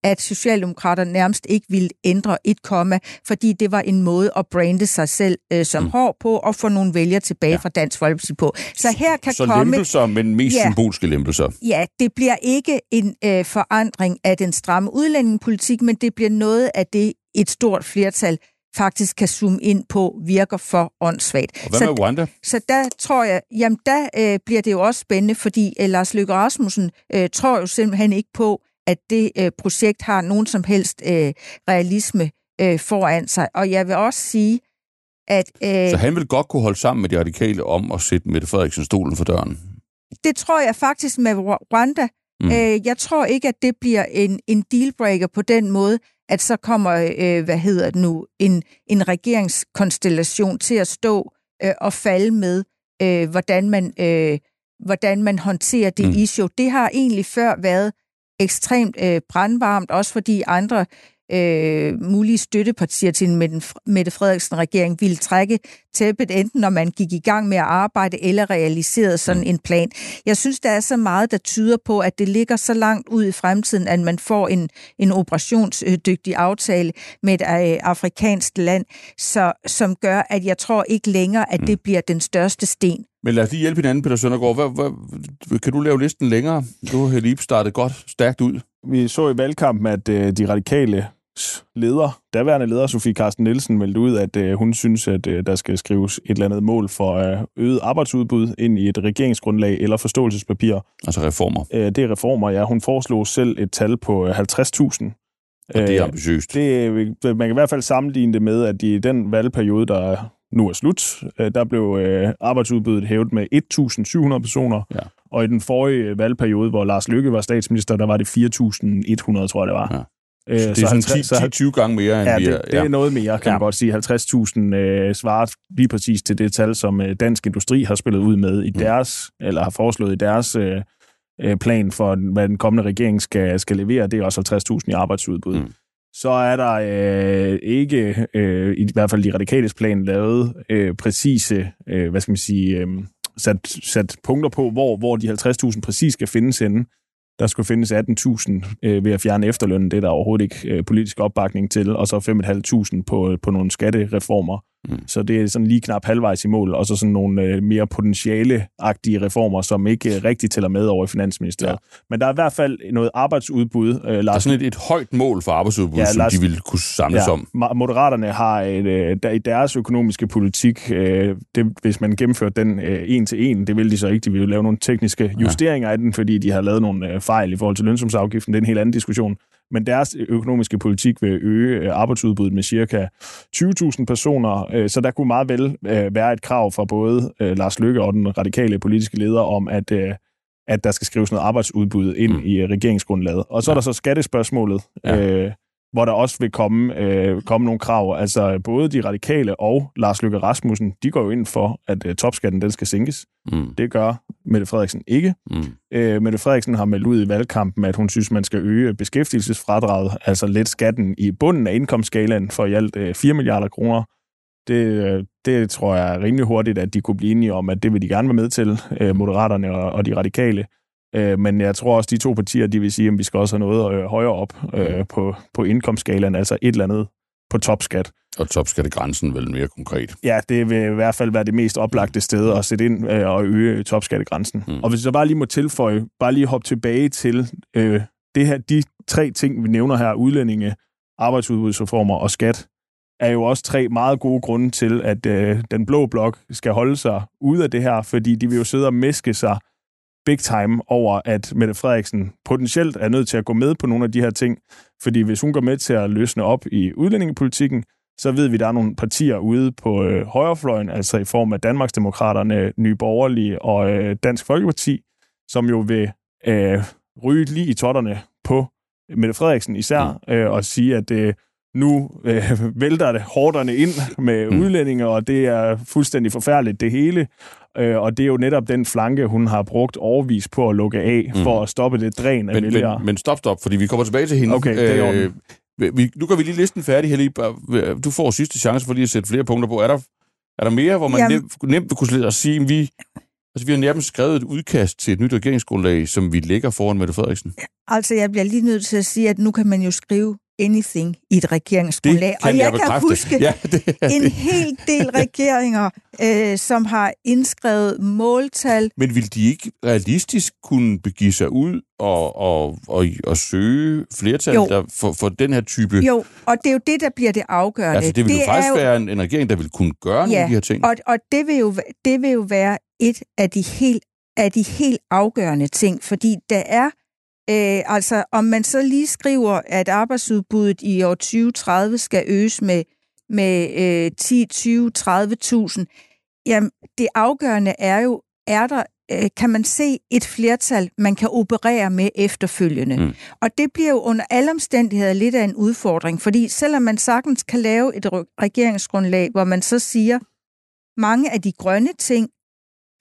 at Socialdemokraterne nærmest ikke ville ændre et komma, fordi det var en måde at brande sig selv øh, som mm. hård på og få nogle vælgere tilbage ja. fra Dansk Folkeparti på. Så her kan så komme... lempelser, men mest ja, symbolske lempelser. Ja, det bliver ikke en øh, forandring af den stramme udlændingepolitik, men det bliver noget af det, et stort flertal faktisk kan zoome ind på, virker for åndssvagt. Og hvad med Rwanda? Så der tror jeg, jamen der øh, bliver det jo også spændende, fordi øh, Lars Løkke Rasmussen øh, tror jo simpelthen ikke på, at det øh, projekt har nogen som helst øh, realisme øh, foran sig. Og jeg vil også sige, at... Øh, så han vil godt kunne holde sammen med de radikale om at sætte Mette Frederiksen stolen for døren? Det tror jeg faktisk med Rwanda. Mm. Øh, jeg tror ikke, at det bliver en, en dealbreaker på den måde, at så kommer, øh, hvad hedder det nu, en, en regeringskonstellation til at stå øh, og falde med, øh, hvordan, man, øh, hvordan man håndterer det mm. issue. Det har egentlig før været ekstremt øh, brandvarmt, også fordi andre øh, mulige støttepartier til en Mette Frederiksen-regering ville trække tæppet, enten når man gik i gang med at arbejde eller realiserede sådan mm. en plan. Jeg synes, der er så meget, der tyder på, at det ligger så langt ud i fremtiden, at man får en, en operationsdygtig aftale med et øh, afrikansk land, så, som gør, at jeg tror ikke længere, at mm. det bliver den største sten men lad os lige hjælpe hinanden, Peter Søndergaard. Hvad, hvad, kan du lave listen længere? Du har lige startet godt, stærkt ud. Vi så i valgkampen, at øh, de radikale leder, daværende leder Sofie Carsten Nielsen, meldte ud, at øh, hun synes, at øh, der skal skrives et eller andet mål for øh, øget arbejdsudbud ind i et regeringsgrundlag eller forståelsespapir. Altså reformer? Øh, det er reformer, ja. Hun foreslog selv et tal på 50.000. Øh, og det er ambitiøst. Det, man kan i hvert fald sammenligne det med, at i den valgperiode, der nu er slut. Øh, der blev øh, arbejdsudbuddet hævet med 1.700 personer, ja. Og i den forrige valgperiode, hvor Lars Løkke var statsminister, der var det 4.100, tror jeg det var. Ja. Øh, så det er sådan 10-20 gange mere, end ja, vi er. Det, det er noget mere, kan ja. man godt sige. 50.000 øh, svarer lige præcis til det tal, som øh, Dansk Industri har spillet ud med i mm. deres, eller har foreslået i deres øh, øh, plan for, hvad den kommende regering skal, skal levere. Det er også 50.000 i arbejdsudbud. Mm. Så er der øh, ikke, øh, i hvert fald de radikales plan, lavet øh, præcise, øh, hvad skal man sige, øh, sat, sat punkter på, hvor, hvor de 50.000 præcis skal findes henne. Der skulle findes 18.000 øh, ved at fjerne efterlønnen. Det er der overhovedet ikke øh, politisk opbakning til. Og så 5.500 på, på nogle skattereformer. Mm. Så det er sådan lige knap halvvejs i mål, og så sådan nogle øh, mere potentiale-agtige reformer, som ikke øh, rigtig tæller med over i Finansministeriet. Ja. Men der er i hvert fald noget arbejdsudbud. Øh, Lars, der er sådan et, et højt mål for arbejdsudbud, ja, som Lars, de vil kunne samles ja, om. Moderaterne har et, øh, der, i deres økonomiske politik, øh, det, hvis man gennemfører den øh, en til en, det vil de så ikke. De vil lave nogle tekniske justeringer ja. af den, fordi de har lavet nogle øh, fejl i forhold til lønsumsafgiften. Det er en helt anden diskussion men deres økonomiske politik vil øge øh, arbejdsudbuddet med cirka 20.000 personer, øh, så der kunne meget vel øh, være et krav fra både Lars Løkke og den radikale politiske leder om, at at der skal skrives noget arbejdsudbud ind mm. i regeringsgrundlaget. Og så ja. er der så skattespørgsmålet, ja. øh, hvor der også vil komme, øh, komme nogle krav. Altså både de radikale og Lars Løkke Rasmussen, de går jo ind for, at øh, topskatten den skal sænkes. Mm. Det gør Mette Frederiksen ikke. Mm. Øh, Mette Frederiksen har meldt ud i valgkampen, at hun synes, man skal øge beskæftigelsesfradraget, altså let skatten i bunden af indkomstskalaen for i alt øh, 4 milliarder kroner. Det, øh, det tror jeg rimelig hurtigt, at de kunne blive enige om, at det vil de gerne være med til, øh, Moderaterne og, og de radikale. Øh, men jeg tror også, de to partier, de vil sige, at vi skal også have noget øh, højere op øh, på, på indkomstskalaen, altså et eller andet på topskat. Og topskattegrænsen vel mere konkret? Ja, det vil i hvert fald være det mest oplagte sted at sætte ind øh, og øge topskattegrænsen. Mm. Og hvis jeg bare lige må tilføje, bare lige hoppe tilbage til øh, det her, de tre ting, vi nævner her, udlændinge, arbejdsudbudsreformer og skat, er jo også tre meget gode grunde til, at øh, den blå blok skal holde sig ude af det her, fordi de vil jo sidde og meske sig big time over, at Mette Frederiksen potentielt er nødt til at gå med på nogle af de her ting. Fordi hvis hun går med til at løsne op i udlændingepolitikken, så ved vi, at der er nogle partier ude på øh, højrefløjen, altså i form af Danmarksdemokraterne, Nye Borgerlige og øh, Dansk Folkeparti, som jo vil øh, ryge lige i totterne på Mette Frederiksen især, mm. øh, og sige, at øh, nu øh, vælter det hårderne ind med mm. udlændinge, og det er fuldstændig forfærdeligt det hele. Øh, og det er jo netop den flanke, hun har brugt overvis på at lukke af, mm. for at stoppe det dræn af men, vælgere. Men, men stop, stop, fordi vi kommer tilbage til hende. Okay, det er øh, vi, nu gør vi lige listen færdig, Hellig. Du får sidste chance for lige at sætte flere punkter på. Er der, er der mere, hvor man Jamen. nemt, nemt vil kunne sige, at vi, altså, vi har nærmest skrevet et udkast til et nyt regeringsgrundlag, som vi lægger foran Mette Frederiksen? Altså, jeg bliver lige nødt til at sige, at nu kan man jo skrive anything i et regeringsgrundlag. og jeg, jeg kan huske ja, det en det. hel del regeringer, øh, som har indskrevet måltal. Men vil de ikke realistisk kunne begive sig ud og, og, og, og søge flertal der for, for den her type... Jo, og det er jo det, der bliver det afgørende. Altså, det vil det jo faktisk jo... være en, en regering, der vil kunne gøre ja, nogle af de her ting. Og, og det, vil jo, det vil jo være et af de helt af de helt afgørende ting, fordi der er Øh, altså, om man så lige skriver, at arbejdsudbuddet i år 2030 skal øges med, med øh, 10, 20, 30.000, jamen, det afgørende er jo, er der, øh, kan man se et flertal, man kan operere med efterfølgende. Mm. Og det bliver jo under alle omstændigheder lidt af en udfordring, fordi selvom man sagtens kan lave et regeringsgrundlag, hvor man så siger, mange af de grønne ting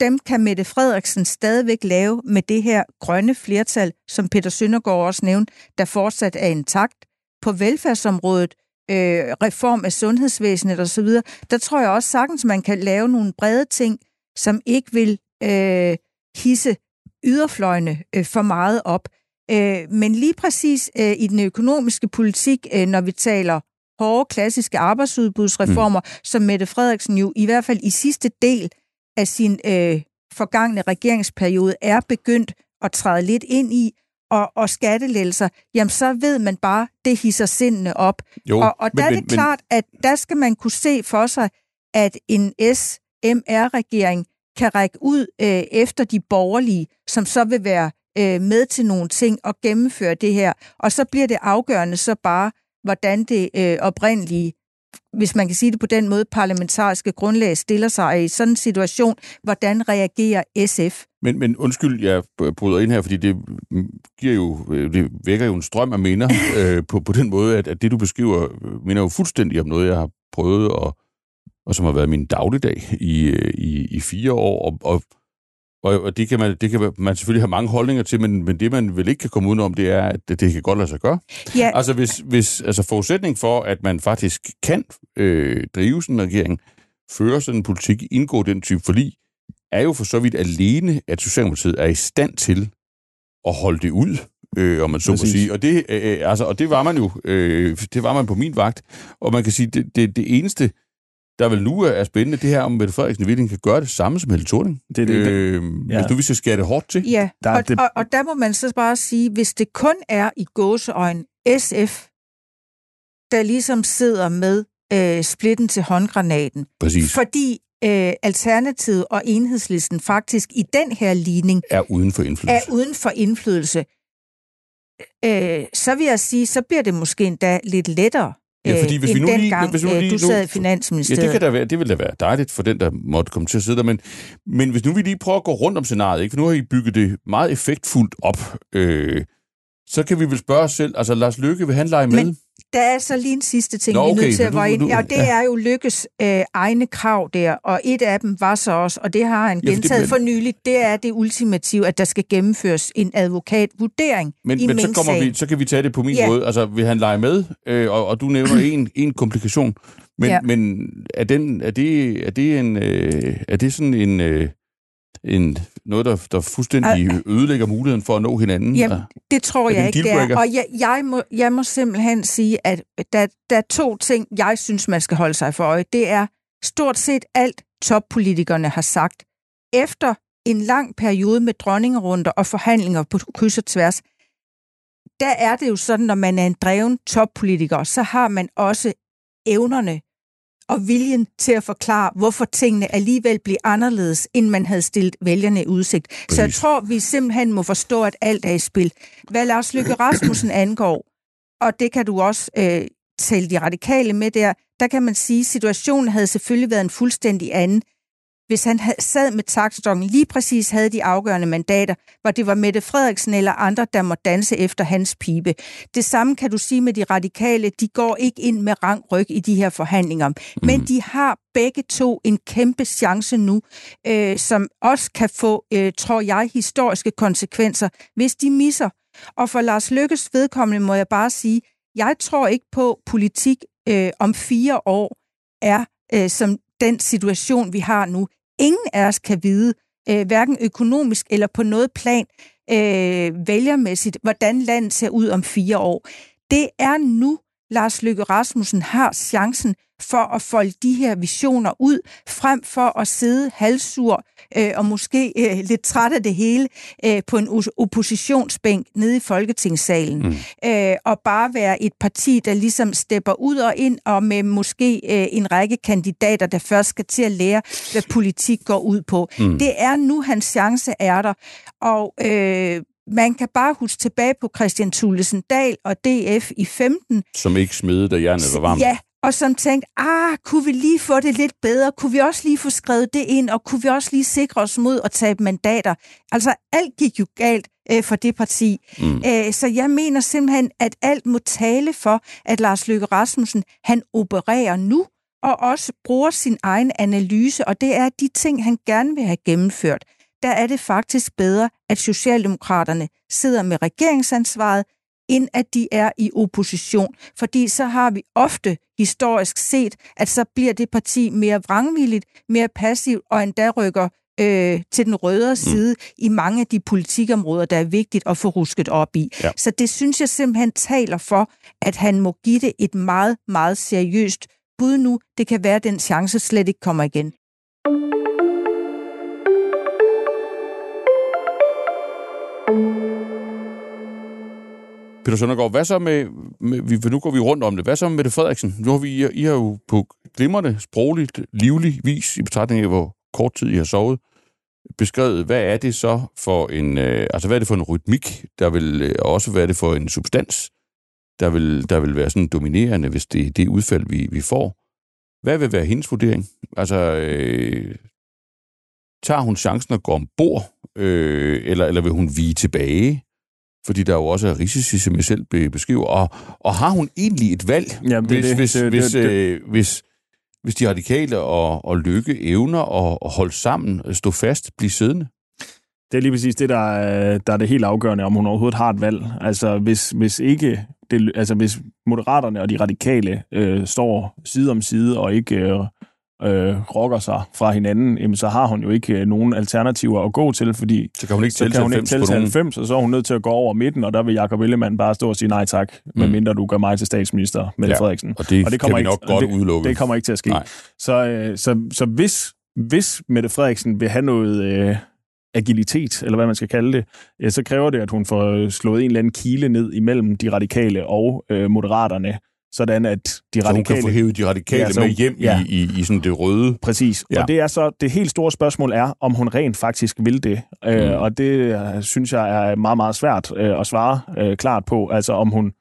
dem kan Mette Frederiksen stadigvæk lave med det her grønne flertal, som Peter Søndergaard også nævnte, der fortsat er intakt. På velfærdsområdet, øh, reform af sundhedsvæsenet osv., der tror jeg også sagtens, man kan lave nogle brede ting, som ikke vil øh, hisse yderfløjene øh, for meget op. Øh, men lige præcis øh, i den økonomiske politik, øh, når vi taler hårde, klassiske arbejdsudbudsreformer, mm. som Mette Frederiksen jo i hvert fald i sidste del af sin øh, forgangne regeringsperiode er begyndt at træde lidt ind i, og, og skattelælser, jamen så ved man bare, det hisser sindene op. Jo, og og men, der er det men, klart, at der skal man kunne se for sig, at en SMR-regering kan række ud øh, efter de borgerlige, som så vil være øh, med til nogle ting og gennemføre det her. Og så bliver det afgørende så bare, hvordan det øh, oprindelige hvis man kan sige det på den måde, parlamentariske grundlag stiller sig i sådan en situation. Hvordan reagerer SF? Men, men undskyld, jeg bryder ind her, fordi det giver jo, øh, det vækker jo en strøm af minder øh, på, på den måde, at, at det, du beskriver, minder jo fuldstændig om noget, jeg har prøvet, og, og som har været min dagligdag i, øh, i, i fire år. Og, og og, og det, kan man, det kan man selvfølgelig have mange holdninger til, men, men det, man vel ikke kan komme udenom, det er, at det, det kan godt lade sig gøre. Ja. Altså, hvis, hvis, altså forudsætning for, at man faktisk kan øh, drive sådan en regering, føre sådan en politik, indgå den type forlig, er jo for så vidt alene, at Socialdemokratiet er i stand til at holde det ud, øh, om man så må sige. Og det, øh, øh, altså, og det var man jo, øh, det var man på min vagt. Og man kan sige, det, det, det eneste, der vel nu er spændende, det her om Mette Frederiksen virkelig kan gøre det samme som Helle Thorning. Det er det. Øh, ja. Hvis du vil skære det hårdt til. Ja, der og, det... og, og der må man så bare sige, hvis det kun er i gåseøjen SF, der ligesom sidder med øh, splitten til håndgranaten. Præcis. Fordi øh, Alternativet og Enhedslisten faktisk i den her ligning er uden for indflydelse. Er uden for indflydelse. Øh, så vil jeg sige, så bliver det måske endda lidt lettere Ja, fordi hvis vi nu lige, gang, hvis vi nu øh, lige, du sad i Finansministeriet. Ja, det, kan da være, det vil da være dejligt for den, der måtte komme til at sidde der. Men, men hvis nu vi lige prøver at gå rundt om scenariet, ikke? for nu har I bygget det meget effektfuldt op, øh, så kan vi vel spørge os selv, altså Lars Løkke, vil han lege med? Men der er så lige en sidste ting, Nå, okay, vi er nødt til at være ind. Ja, det er jo Lykkes øh, egne krav der, og et af dem var så også, og det har han ja, gentaget det, for nyligt, det er det ultimative, at der skal gennemføres en advokatvurdering men, i Men så, kommer vi, så kan vi tage det på min ja. måde. Altså, vil han lege med? Øh, og, og du nævner en, en komplikation. Men, ja. men er, den, er, det, er, det en, øh, er det sådan en... Øh, en, noget, der, der fuldstændig Al- ødelægger muligheden for at nå hinanden? Jamen, det tror jeg ikke, det er. Og jeg, jeg, må, jeg må simpelthen sige, at der, der er to ting, jeg synes, man skal holde sig for øje. Det er stort set alt, toppolitikerne har sagt. Efter en lang periode med dronningerunder og forhandlinger på kryds og tværs, der er det jo sådan, når man er en dreven toppolitiker, så har man også evnerne og viljen til at forklare, hvorfor tingene alligevel bliver anderledes, end man havde stillet vælgerne i udsigt. Præcis. Så jeg tror, vi simpelthen må forstå, at alt er i spil. Hvad Lars Lykke Rasmussen angår, og det kan du også øh, tælle de radikale med der, der kan man sige, at situationen havde selvfølgelig været en fuldstændig anden, hvis han sad med taktstokken, lige præcis havde de afgørende mandater, hvor det var Mette Frederiksen eller andre, der må danse efter hans pibe. Det samme kan du sige med de radikale. De går ikke ind med rang ryg i de her forhandlinger. Men mm. de har begge to en kæmpe chance nu, øh, som også kan få, øh, tror jeg, historiske konsekvenser, hvis de misser. Og for Lars Lykkes vedkommende må jeg bare sige, jeg tror ikke på politik øh, om fire år er øh, som den situation, vi har nu. Ingen af os kan vide, øh, hverken økonomisk eller på noget plan, øh, vælgermæssigt, hvordan landet ser ud om fire år. Det er nu, Lars Løkke Rasmussen har chancen for at folde de her visioner ud, frem for at sidde halvsur øh, og måske øh, lidt træt af det hele øh, på en oppositionsbænk nede i Folketingssalen. Mm. Øh, og bare være et parti, der ligesom stepper ud og ind, og med måske øh, en række kandidater, der først skal til at lære, hvad politik går ud på. Mm. Det er nu, hans chance er der. Og øh, man kan bare huske tilbage på Christian Thulesen Dahl og DF i 15. Som ikke smidede, da jernet var varmt. Ja, og som tænkte, ah, kunne vi lige få det lidt bedre? Kunne vi også lige få skrevet det ind? Og kunne vi også lige sikre os mod at tabe mandater? Altså, alt gik jo galt øh, for det parti. Mm. Æ, øh, så jeg mener simpelthen, at alt må tale for, at Lars Løkke Rasmussen, han opererer nu, og også bruger sin egen analyse, og det er de ting, han gerne vil have gennemført. Der er det faktisk bedre, at Socialdemokraterne sidder med regeringsansvaret, end at de er i opposition. Fordi så har vi ofte historisk set, at så bliver det parti mere vrangvilligt, mere passivt og endda rykker øh, til den røde mm. side mm. i mange af de politikområder, der er vigtigt at få rusket op i. Ja. Så det synes jeg simpelthen taler for, at han må give det et meget, meget seriøst bud nu. Det kan være, at den chance slet ikke kommer igen. Peter Søndergaard, hvad så med, med, for nu går vi rundt om det, hvad så med Mette Frederiksen? Nu har vi, I har jo på glimrende, sprogligt, livlig vis, i betragtning af, hvor kort tid I har sovet, beskrevet, hvad er det så for en, øh, altså hvad er det for en rytmik, der vil øh, også, være det for en substans, der vil, der vil være sådan dominerende, hvis det er det udfald, vi, vi får. Hvad vil være hendes vurdering? Altså, øh, tager hun chancen at gå ombord, øh, eller, eller vil hun vige tilbage? Fordi der jo også er risici, som jeg selv beskriver. Og, og har hun egentlig et valg, hvis, det, hvis, det, hvis, det, det, øh, hvis, hvis de radikale og, og Lykke evner at, at holde sammen, stå fast, blive siddende? Det er lige præcis det, der er, der er det helt afgørende, om hun overhovedet har et valg. Altså, hvis, hvis ikke det, altså hvis moderaterne og de radikale øh, står side om side og ikke øh, øh, rokker sig fra hinanden, jamen, så har hun jo ikke øh, nogen alternativer at gå til, fordi så kan hun ikke tælle til 90, til 90 og så er hun nødt til at gå over midten, og der vil Jacob Ellemann bare stå og sige nej tak, mm. medmindre du gør mig til statsminister, Mette ja, Frederiksen. Og det, og det kommer kan vi nok ikke, godt det, udelukke. Det kommer ikke til at ske. Så, øh, så, så hvis, hvis Mette Frederiksen vil have noget... Øh, agilitet, eller hvad man skal kalde det, ja, så kræver det, at hun får slået en eller anden kile ned imellem de radikale og øh, moderaterne, sådan at de så radikale... hun kan få hævet de radikale ja, så, med hjem ja. i, i, i sådan det røde. Præcis. Ja. Og det er så det helt store spørgsmål er, om hun rent faktisk vil det. Øh, mm. Øh, og det øh, synes jeg er meget, meget svært øh, at svare øh, klart på. Altså om hun,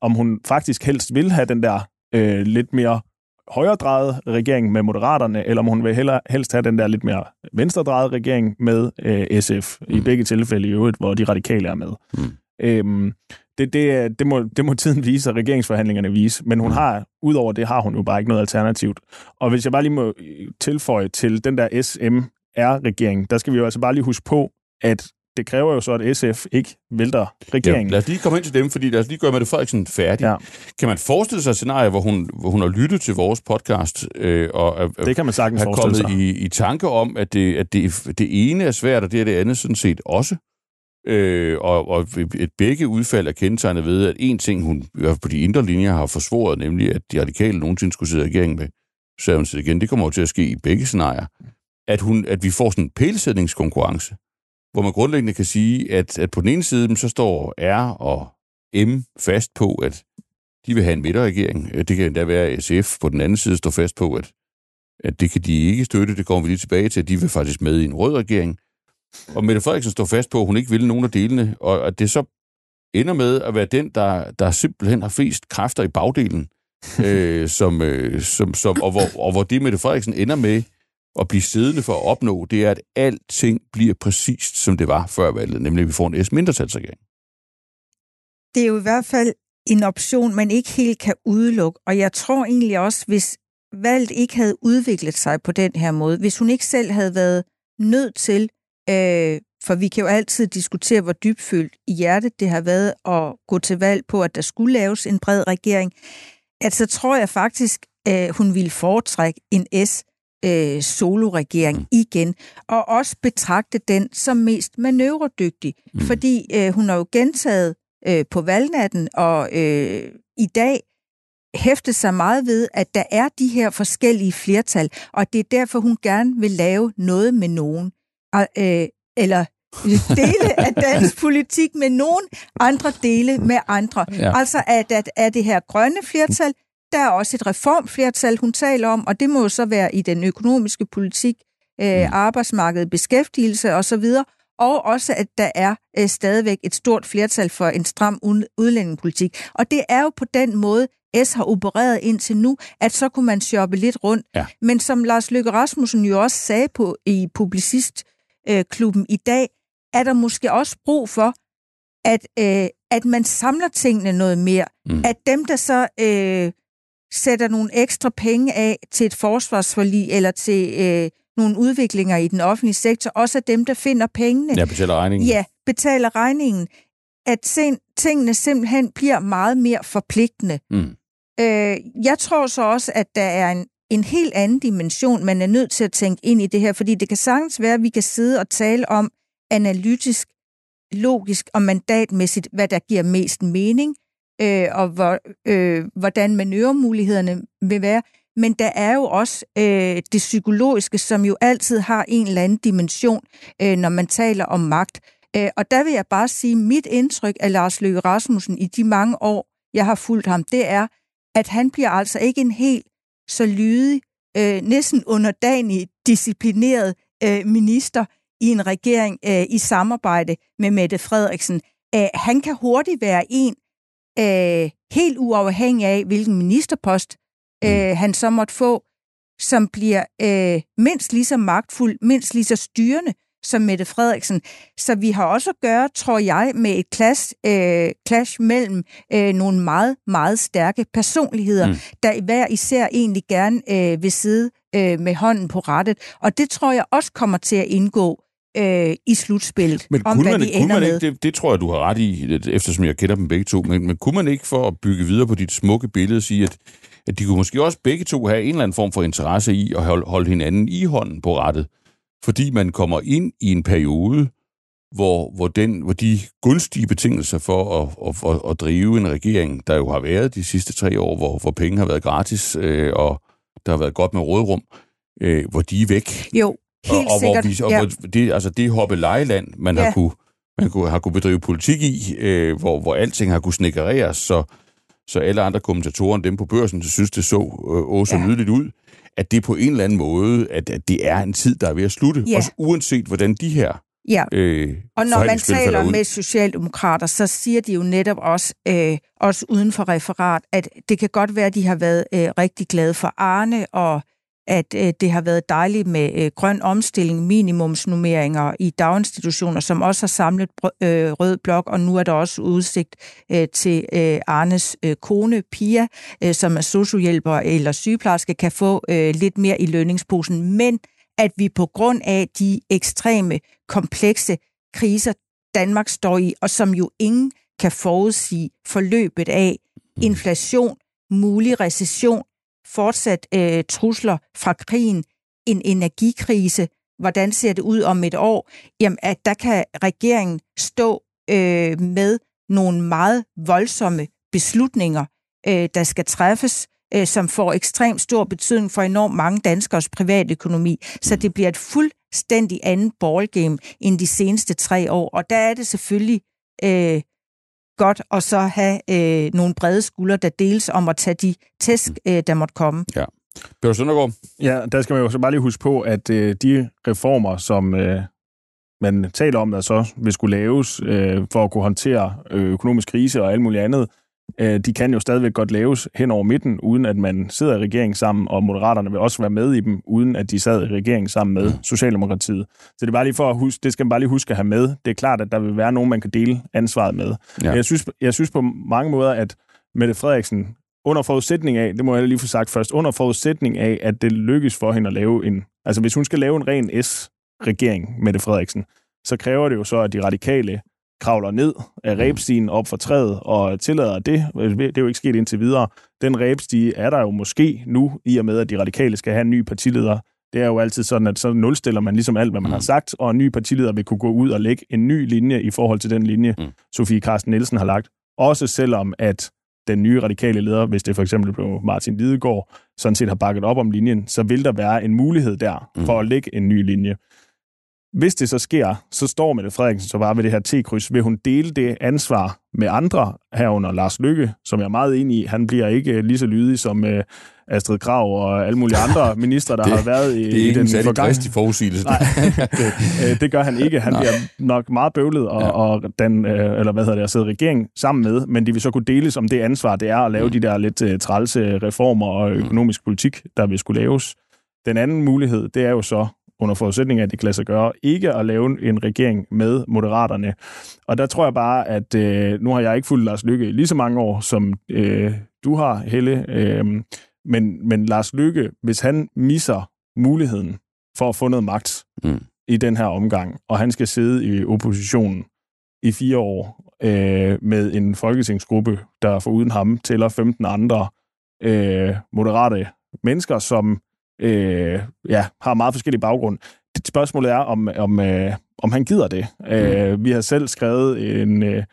om hun faktisk helst vil have den der øh, lidt mere højredrejet regering med Moderaterne, eller om hun vil heller, helst have den der lidt mere venstredrejet regering med øh, SF, mm. i begge tilfælde i øvrigt, hvor de radikale er med. Mm. Øhm, det, det, det, må, det må tiden vise, og regeringsforhandlingerne vise, men hun mm. har, udover det, har hun jo bare ikke noget alternativt. Og hvis jeg bare lige må tilføje til den der SMR-regering, der skal vi jo altså bare lige huske på, at det kræver jo så, at SF ikke vælter regeringen. Ja, lad os lige komme ind til dem, fordi lad os lige gøre Mette Frederiksen færdig. Ja. Kan man forestille sig et scenarie, hvor hun, hvor hun har lyttet til vores podcast, øh, og er, det kan man sagtens er kommet sig. I, i tanke om, at, det, at det, det ene er svært, og det er det andet sådan set også? Øh, og, og et begge udfald er kendetegnet ved, at en ting, hun i hvert fald på de indre linjer har forsvoret, nemlig at de radikale nogensinde skulle sidde i regering med, Sørensen igen, det kommer jo til at ske i begge scenarier, at, hun, at vi får sådan en pælsætningskonkurrence, hvor man grundlæggende kan sige, at, at på den ene side, så står R og M fast på, at de vil have en midterregering. Øh, det kan endda være, at SF på den anden side står fast på, at, at det kan de ikke støtte. Det kommer vi lige tilbage til, at de vil faktisk med i en rød regering. Og Mette Frederiksen står fast på, at hun ikke vil nogen af delene, og at det så ender med at være den, der, der simpelthen har flest kræfter i bagdelen, øh, som, øh, som, som, og, hvor, og hvor det Mette Frederiksen ender med at blive siddende for at opnå, det er, at alting bliver præcist, som det var før valget, nemlig at vi får en S-mindretalsregering. Det er jo i hvert fald en option, man ikke helt kan udelukke, og jeg tror egentlig også, hvis valget ikke havde udviklet sig på den her måde, hvis hun ikke selv havde været nødt til, øh, for vi kan jo altid diskutere, hvor dybfølt i hjertet det har været at gå til valg på, at der skulle laves en bred regering, at så tror jeg faktisk, øh, hun ville foretrække en S øh, soloregering mm. igen, og også betragte den som mest manøvredygtig, mm. fordi øh, hun har jo gentaget øh, på valgnatten, og øh, i dag hæftet sig meget ved, at der er de her forskellige flertal, og det er derfor, hun gerne vil lave noget med nogen. Øh, eller dele af dansk politik med nogen, andre dele med andre. Ja. Altså, at, at, at det her grønne flertal, der er også et reformflertal, hun taler om, og det må jo så være i den økonomiske politik, øh, mm. arbejdsmarkedet, beskæftigelse osv., og også, at der er øh, stadigvæk et stort flertal for en stram udlændingepolitik. Og det er jo på den måde, S har opereret indtil nu, at så kunne man shoppe lidt rundt. Ja. Men som Lars Løkke Rasmussen jo også sagde på i Publicistklubben øh, i dag, er der måske også brug for, at, øh, at man samler tingene noget mere. Mm. At dem, der så øh, sætter nogle ekstra penge af til et forsvarsforlig eller til øh, nogle udviklinger i den offentlige sektor, også er dem, der finder pengene. Ja, betaler regningen. Ja, betaler regningen. At tingene simpelthen bliver meget mere forpligtende. Mm. Øh, jeg tror så også, at der er en, en helt anden dimension, man er nødt til at tænke ind i det her, fordi det kan sagtens være, at vi kan sidde og tale om analytisk, logisk og mandatmæssigt, hvad der giver mest mening, øh, og hvor, øh, hvordan manøvremulighederne vil være. Men der er jo også øh, det psykologiske, som jo altid har en eller anden dimension, øh, når man taler om magt. Øh, og der vil jeg bare sige, mit indtryk af Lars Løkke Rasmussen i de mange år, jeg har fulgt ham, det er, at han bliver altså ikke en helt så lydig, øh, næsten underdanig, disciplineret øh, minister i en regering øh, i samarbejde med Mette Frederiksen. Øh, han kan hurtigt være en, øh, helt uafhængig af, hvilken ministerpost mm. øh, han så måtte få, som bliver øh, mindst lige så magtfuld, mindst lige så styrende som Mette Frederiksen. Så vi har også at gøre, tror jeg, med et clash, øh, clash mellem øh, nogle meget, meget stærke personligheder, mm. der hver især egentlig gerne øh, vil sidde øh, med hånden på rettet. Og det tror jeg også kommer til at indgå øh, i slutspillet, men om kunne hvad man, de ender man med. ikke, det, det tror jeg, du har ret i, eftersom jeg kender dem begge to, men, men kunne man ikke for at bygge videre på dit smukke billede sige, at, at de kunne måske også begge to have en eller anden form for interesse i at holde, holde hinanden i hånden på rettet? Fordi man kommer ind i en periode, hvor, hvor, den, hvor de gunstige betingelser for at, at, at, at drive en regering, der jo har været de sidste tre år, hvor, hvor penge har været gratis, øh, og der har været godt med rådrum, øh, hvor de er væk. Jo, helt og, og sikkert. Hvor vi, og ja. hvor det, altså det hoppe lejeland, man Ja. har kunne, man kunne, har kunne bedrive politik i, øh, hvor, hvor alting har kunne snikkereres, så, så alle andre kommentatorer end dem på børsen synes, det så øh, åh så Ja. nydeligt ud, at det på en eller anden måde, at, at det er en tid, der er ved at slutte. Ja. Også uanset, hvordan de her ja. øh, Og når man taler med socialdemokrater, så siger de jo netop også, øh, også uden for referat, at det kan godt være, at de har været øh, rigtig glade for Arne, og at øh, det har været dejligt med øh, grøn omstilling, minimumsnummeringer i daginstitutioner, som også har samlet øh, Rød Blok, og nu er der også udsigt øh, til øh, Arnes øh, kone, Pia, øh, som er sociohjælper eller sygeplejerske, kan få øh, lidt mere i lønningsposen. Men at vi på grund af de ekstreme, komplekse kriser, Danmark står i, og som jo ingen kan forudsige forløbet af inflation, mulig recession, fortsat øh, trusler fra krigen, en energikrise, hvordan ser det ud om et år, jamen at der kan regeringen stå øh, med nogle meget voldsomme beslutninger, øh, der skal træffes, øh, som får ekstremt stor betydning for enormt mange danskers privatøkonomi. Så det bliver et fuldstændig andet ballgame end de seneste tre år. Og der er det selvfølgelig øh, godt at så have øh, nogle brede skuldre, der deles om at tage de tæsk, øh, der måtte komme. Peter Søndergaard, Ja, der skal man jo så bare lige huske på, at øh, de reformer, som øh, man taler om, der så vil skulle laves øh, for at kunne håndtere øh, økonomisk krise og alt muligt andet, øh, de kan jo stadigvæk godt laves hen over midten, uden at man sidder i regering sammen, og moderaterne vil også være med i dem, uden at de sad i regering sammen med Socialdemokratiet. Så det er bare lige for at huske, det skal man bare lige huske at have med. Det er klart, at der vil være nogen, man kan dele ansvaret med. Ja. Jeg, synes, jeg synes på mange måder, at Mette Frederiksen, under forudsætning af, det må jeg lige få sagt først, under forudsætning af, at det lykkes for hende at lave en, altså hvis hun skal lave en ren S-regering, Mette Frederiksen, så kræver det jo så, at de radikale kravler ned af rebstigen op for træet og tillader det. Det er jo ikke sket indtil videre. Den rebstige er der jo måske nu, i og med, at de radikale skal have en ny partileder. Det er jo altid sådan, at så nulstiller man ligesom alt, hvad man har sagt, og en ny partileder vil kunne gå ud og lægge en ny linje i forhold til den linje, Mm. Sofie Carsten Nielsen har lagt. Også selvom, at den nye radikale leder, hvis det for eksempel blev Martin Lidegaard, sådan set har bakket op om linjen, så vil der være en mulighed der Mm. for at lægge en ny linje. Hvis det så sker, så står Mette Frederiksen så bare ved det her T-kryds. Vil hun dele det ansvar med andre herunder Lars Lykke, som jeg er meget enig i. Han bliver ikke lige så lydig som øh, Astrid Krav og alle mulige andre ministre, der Det- har været i, det er i ikke den en forgangne- forudsigelse. Nej, det, øh, det gør han ikke. Han Nej. bliver nok meget bøvlet og, Ja. og den, øh, eller hvad hedder det, at sidde regering sammen med, men de vil så kunne deles om det ansvar, det er at lave Mm. mm. de der lidt øh, trælse reformer og økonomisk politik, der vil skulle laves. Den anden mulighed, det er jo så, under forudsætning af, at det kan lade sig gøre, ikke at lave en regering med moderaterne. Og der tror jeg bare, at øh, nu har jeg ikke fulgt Lars Lykke i lige så mange år, som øh, du har, Helle, øh, men, men Lars Lykke, hvis han misser muligheden for at få noget magt Mm. i den her omgang, og han skal sidde i oppositionen i fire år øh, med en folketingsgruppe, der foruden ham tæller 15 andre øh, moderate mennesker, som øh, ja, har meget forskellige baggrund. Det spørgsmålet er, om, om, øh, om han gider det. Mm. Øh, vi har selv skrevet en, øh,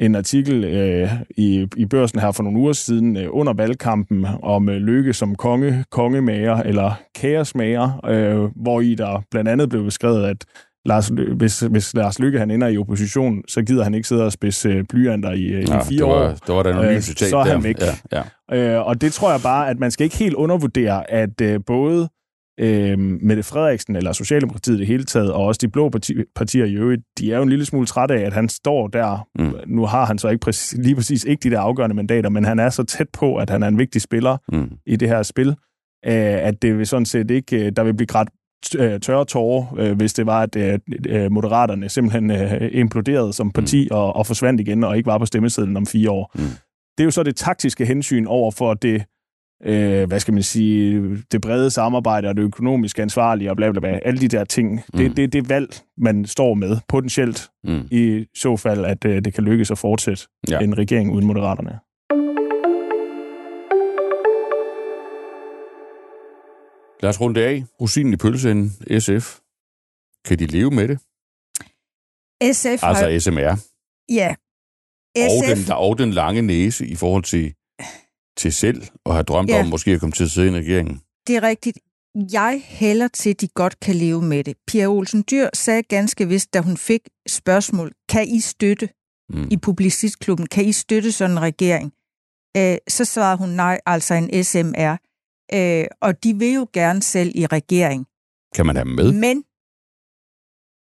en artikel øh, i, i børsen her for nogle uger siden øh, under valgkampen om øh, Lykke som konge, kongemager eller kaosmager, øh, hvor i der blandt andet blev beskrevet, at Lars, hvis, hvis Lars Lykke han ender i opposition, så gider han ikke sidde og spidse øh, blyanter i, øh, Ja, i fire det var, år. Der var der noget Øh, øh, så er der. han væk. Ja, ja. Øh, og det tror jeg bare, at man skal ikke helt undervurdere, at øh, både øh, Mette Frederiksen eller Socialdemokratiet i det hele taget, og også de blå parti, partier i øvrigt, de er jo en lille smule trætte af, at han står der. Mm. Nu har han så ikke præcis, lige præcis ikke de der afgørende mandater, men han er så tæt på, at han er en vigtig spiller Mm. i det her spil. øh, at det vil sådan set ikke, øh, der vil blive grædt øh, tørre tårer, øh, hvis det var, at øh, Moderaterne simpelthen øh, imploderede som parti mm. og, og forsvandt igen, og ikke var på stemmesedlen om fire år. Mm. Det er jo så det taktiske hensyn over for det, øh, hvad skal man sige, det brede samarbejde og det økonomisk ansvarlige og bla bla bla, alle de der ting. Mm. Det, det, det valg, man står med potentielt, mm. i så fald, at øh, det kan lykkes at fortsætte ja. en regering uden Moderaterne. Lad os runde af. Rosinen i pølsen, SF. Kan de leve med det? SF Altså har... SMR. Ja. SF... Og, den, og den lange næse i forhold til, til selv at have drømt ja. om måske at komme til at sidde i en regering. Det er rigtigt. Jeg hælder til, at de godt kan leve med det. Pia Olsen Dyr sagde ganske vist, da hun fik spørgsmål, kan I støtte mm. i Publicistklubben, kan I støtte sådan en regering? Øh, så svarede hun nej, altså en SMR. Øh, og de vil jo gerne selv i regering. Kan man have dem med? Men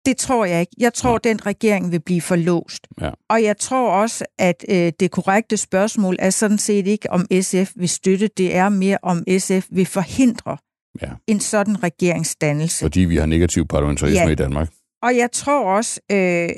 det tror jeg ikke. Jeg tror, ja. den regering vil blive forlåst. Ja. Og jeg tror også, at øh, det korrekte spørgsmål er sådan set ikke, om SF vil støtte. Det er mere, om SF vil forhindre ja. en sådan regeringsdannelse. Fordi vi har negativ parlamentarisme ja. i Danmark. Og jeg tror også, øh,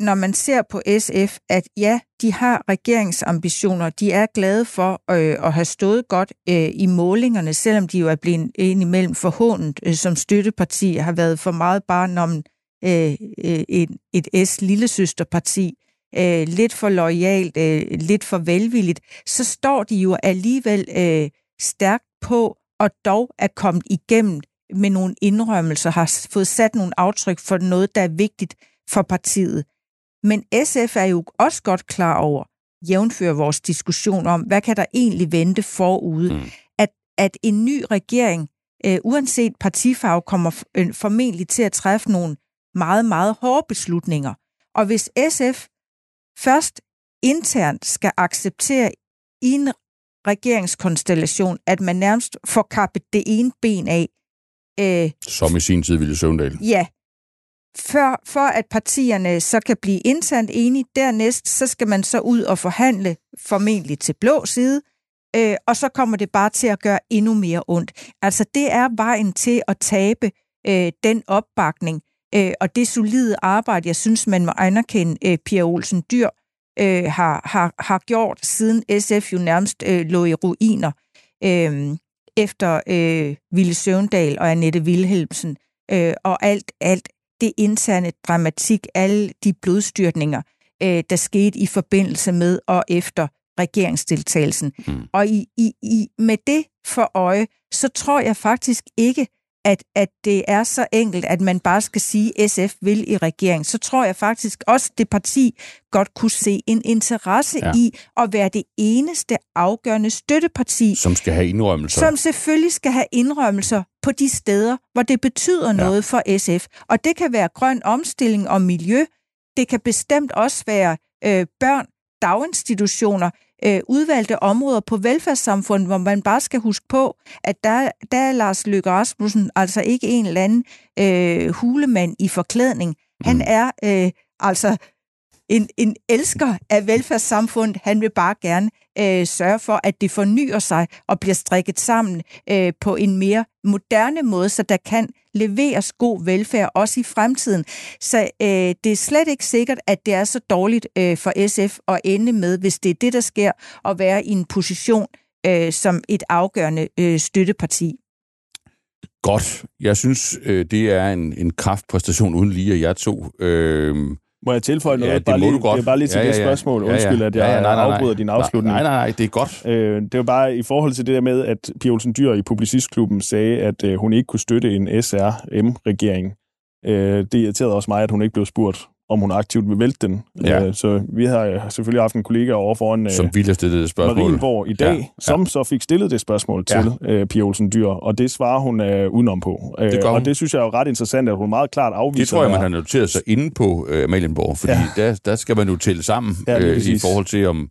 når man ser på SF, at ja, de har regeringsambitioner. De er glade for øh, at have stået godt øh, i målingerne, selvom de jo er blevet indimellem forhåndet øh, som støtteparti, har været for meget bare om øh, øh, et, et S-lillesøsterparti, øh, lidt for lojalt, øh, lidt for velvilligt, så står de jo alligevel øh, stærkt på, og dog er kommet igennem med nogle indrømmelser, har fået sat nogle aftryk for noget, der er vigtigt for partiet. Men SF er jo også godt klar over, jævnfører vores diskussion om, hvad kan der egentlig vente forude, mm. at, at en ny regering, øh, uanset partifarve, kommer øh, formentlig til at træffe nogle meget, meget hårde beslutninger. Og hvis SF først internt skal acceptere i en regeringskonstellation, at man nærmest får kappet det ene ben af. Øh, Som i sin tid ville Søvndal. Ja, for, for at partierne så kan blive internt enige. Dernæst, så skal man så ud og forhandle, formentlig til blå side, øh, og så kommer det bare til at gøre endnu mere ondt. Altså, det er vejen til at tabe øh, den opbakning, øh, og det solide arbejde, jeg synes, man må anerkende øh, Pia Olsen Dyr øh, har, har, har gjort, siden SF jo nærmest øh, lå i ruiner, øh, efter øh, Ville Søvndal og Annette Wilhelmsen, øh, og alt, alt det interne dramatik, alle de blodstyrtninger, øh, der skete i forbindelse med og efter regeringsdeltagelsen. Mm. Og i, i, i, med det for øje, så tror jeg faktisk ikke, at, at det er så enkelt, at man bare skal sige, at SF vil i regering, så tror jeg faktisk også, at det parti godt kunne se en interesse ja. i at være det eneste afgørende støtteparti. Som skal have indrømmelser. Som selvfølgelig skal have indrømmelser på de steder, hvor det betyder ja. noget for SF. Og det kan være grøn omstilling og miljø. Det kan bestemt også være øh, børn, daginstitutioner, øh, udvalgte områder på velfærdssamfundet, hvor man bare skal huske på, at der, der er Lars Løkke Rasmussen altså ikke en eller anden øh, hulemand i forklædning. Han mm. er øh, altså en, en elsker af velfærdssamfundet. Han vil bare gerne øh, sørge for, at det fornyer sig og bliver strikket sammen øh, på en mere moderne måde, så der kan leveres god velfærd også i fremtiden. Så øh, det er slet ikke sikkert, at det er så dårligt øh, for SF at ende med, hvis det er det, der sker, at være i en position øh, som et afgørende øh, støtteparti. Godt. Jeg synes, øh, det er en, en kraftpræstation uden lige, at jeg to... Øh, må jeg tilføje noget? Ja, det bare må lige, du godt. Det er bare lige til ja, ja, ja. det spørgsmål. Undskyld, at jeg ja, ja, nej, nej, nej. afbryder din afslutning. Nej, nej, nej, det er godt. Øh, det var bare i forhold til det der med, at Pia Olsen Dyr i Publicistklubben sagde, at øh, hun ikke kunne støtte en SRM-regering. Øh, det irriterede også mig, at hun ikke blev spurgt om hun aktivt vil vælte den. Ja. Øh, så vi har selvfølgelig haft en kollega over foran øh, som ville have stillet det spørgsmål. Marienborg i dag, ja. som så fik stillet det spørgsmål ja. til øh, Pia Olsen Dyr, og det svarer hun øh, udenom på. Øh, det og det synes jeg er jo ret interessant, at hun meget klart afviser. Det tror jeg, man har noteret sig inde på øh, Amalienborg, fordi ja. der, der skal man jo tælle sammen ja, øh, i forhold til, om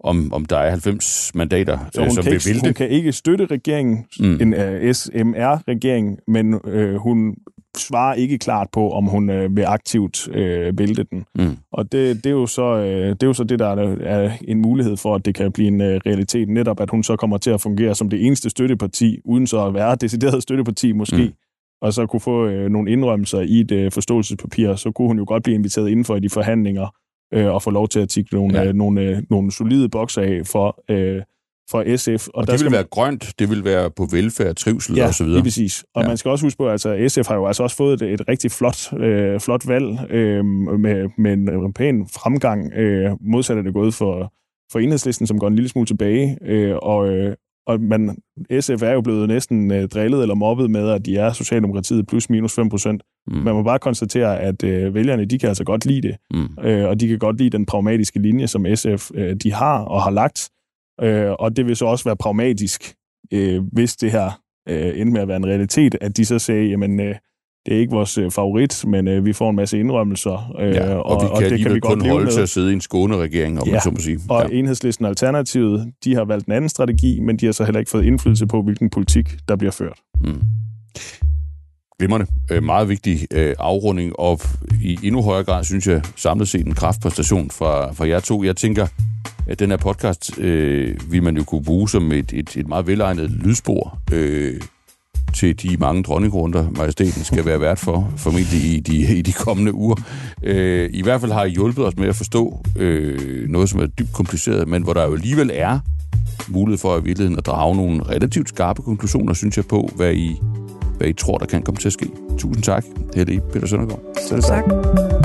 om, om der er 90 mandater, så hun øh, som kan vil ikke, Hun kan ikke støtte regeringen, mm. en uh, SMR-regering, men uh, hun svarer ikke klart på, om hun øh, vil aktivt øh, vælte den. Mm. Og det, det, er jo så, øh, det er jo så det, der er, er en mulighed for, at det kan blive en øh, realitet. Netop, at hun så kommer til at fungere som det eneste støtteparti, uden så at være decideret støtteparti måske. Mm og så kunne få øh, nogle indrømmelser i et øh, forståelsespapir, så kunne hun jo godt blive inviteret inden for de forhandlinger øh, og få lov til at tikke nogle, ja. øh, nogle, øh, nogle solide bokser af for, øh, for SF. Og, og det vil man... være grønt, det vil være på velfærd, trivsel ja, og så videre. Ja, præcis. Og ja. man skal også huske på, at altså, SF har jo altså også fået et, et rigtig flot, øh, flot valg øh, med, med en pæn fremgang. Øh, modsat er det gået for, for enhedslisten, som går en lille smule tilbage, øh, og, øh, og man, SF er jo blevet næsten øh, drillet eller mobbet med, at de er Socialdemokratiet plus minus 5 procent. Mm. Man må bare konstatere, at øh, vælgerne, de kan altså godt lide det. Mm. Øh, og de kan godt lide den pragmatiske linje, som SF øh, de har og har lagt. Øh, og det vil så også være pragmatisk, øh, hvis det her øh, endte med at være en realitet, at de så sagde, jamen, øh, det er ikke vores øh, favorit, men øh, vi får en masse indrømmelser. Øh, ja, og, og, vi kan og det kan vi godt kun holde med. til at sidde i en skåneregering, om ja, man så må sige. og ja. Enhedslisten Alternativet, de har valgt en anden strategi, men de har så heller ikke fået indflydelse på, hvilken politik, der bliver ført. Mm. Glimrende. Øh, meget vigtig øh, afrunding, og i endnu højere grad, synes jeg, samlet set en kraftpræstation fra, fra jer to. Jeg tænker, at den her podcast øh, vil man jo kunne bruge som et, et, et meget velegnet lydspor øh, til de mange dronningrunder, majestæten skal være vært for, formentlig i de, i de kommende uger. Øh, I hvert fald har I hjulpet os med at forstå øh, noget, som er dybt kompliceret, men hvor der jo alligevel er mulighed for i virkeligheden at drage nogle relativt skarpe konklusioner, synes jeg, på, hvad I, hvad I tror, der kan komme til at ske. Tusind tak, Helle Peter Søndergaard. Selv tak. tak.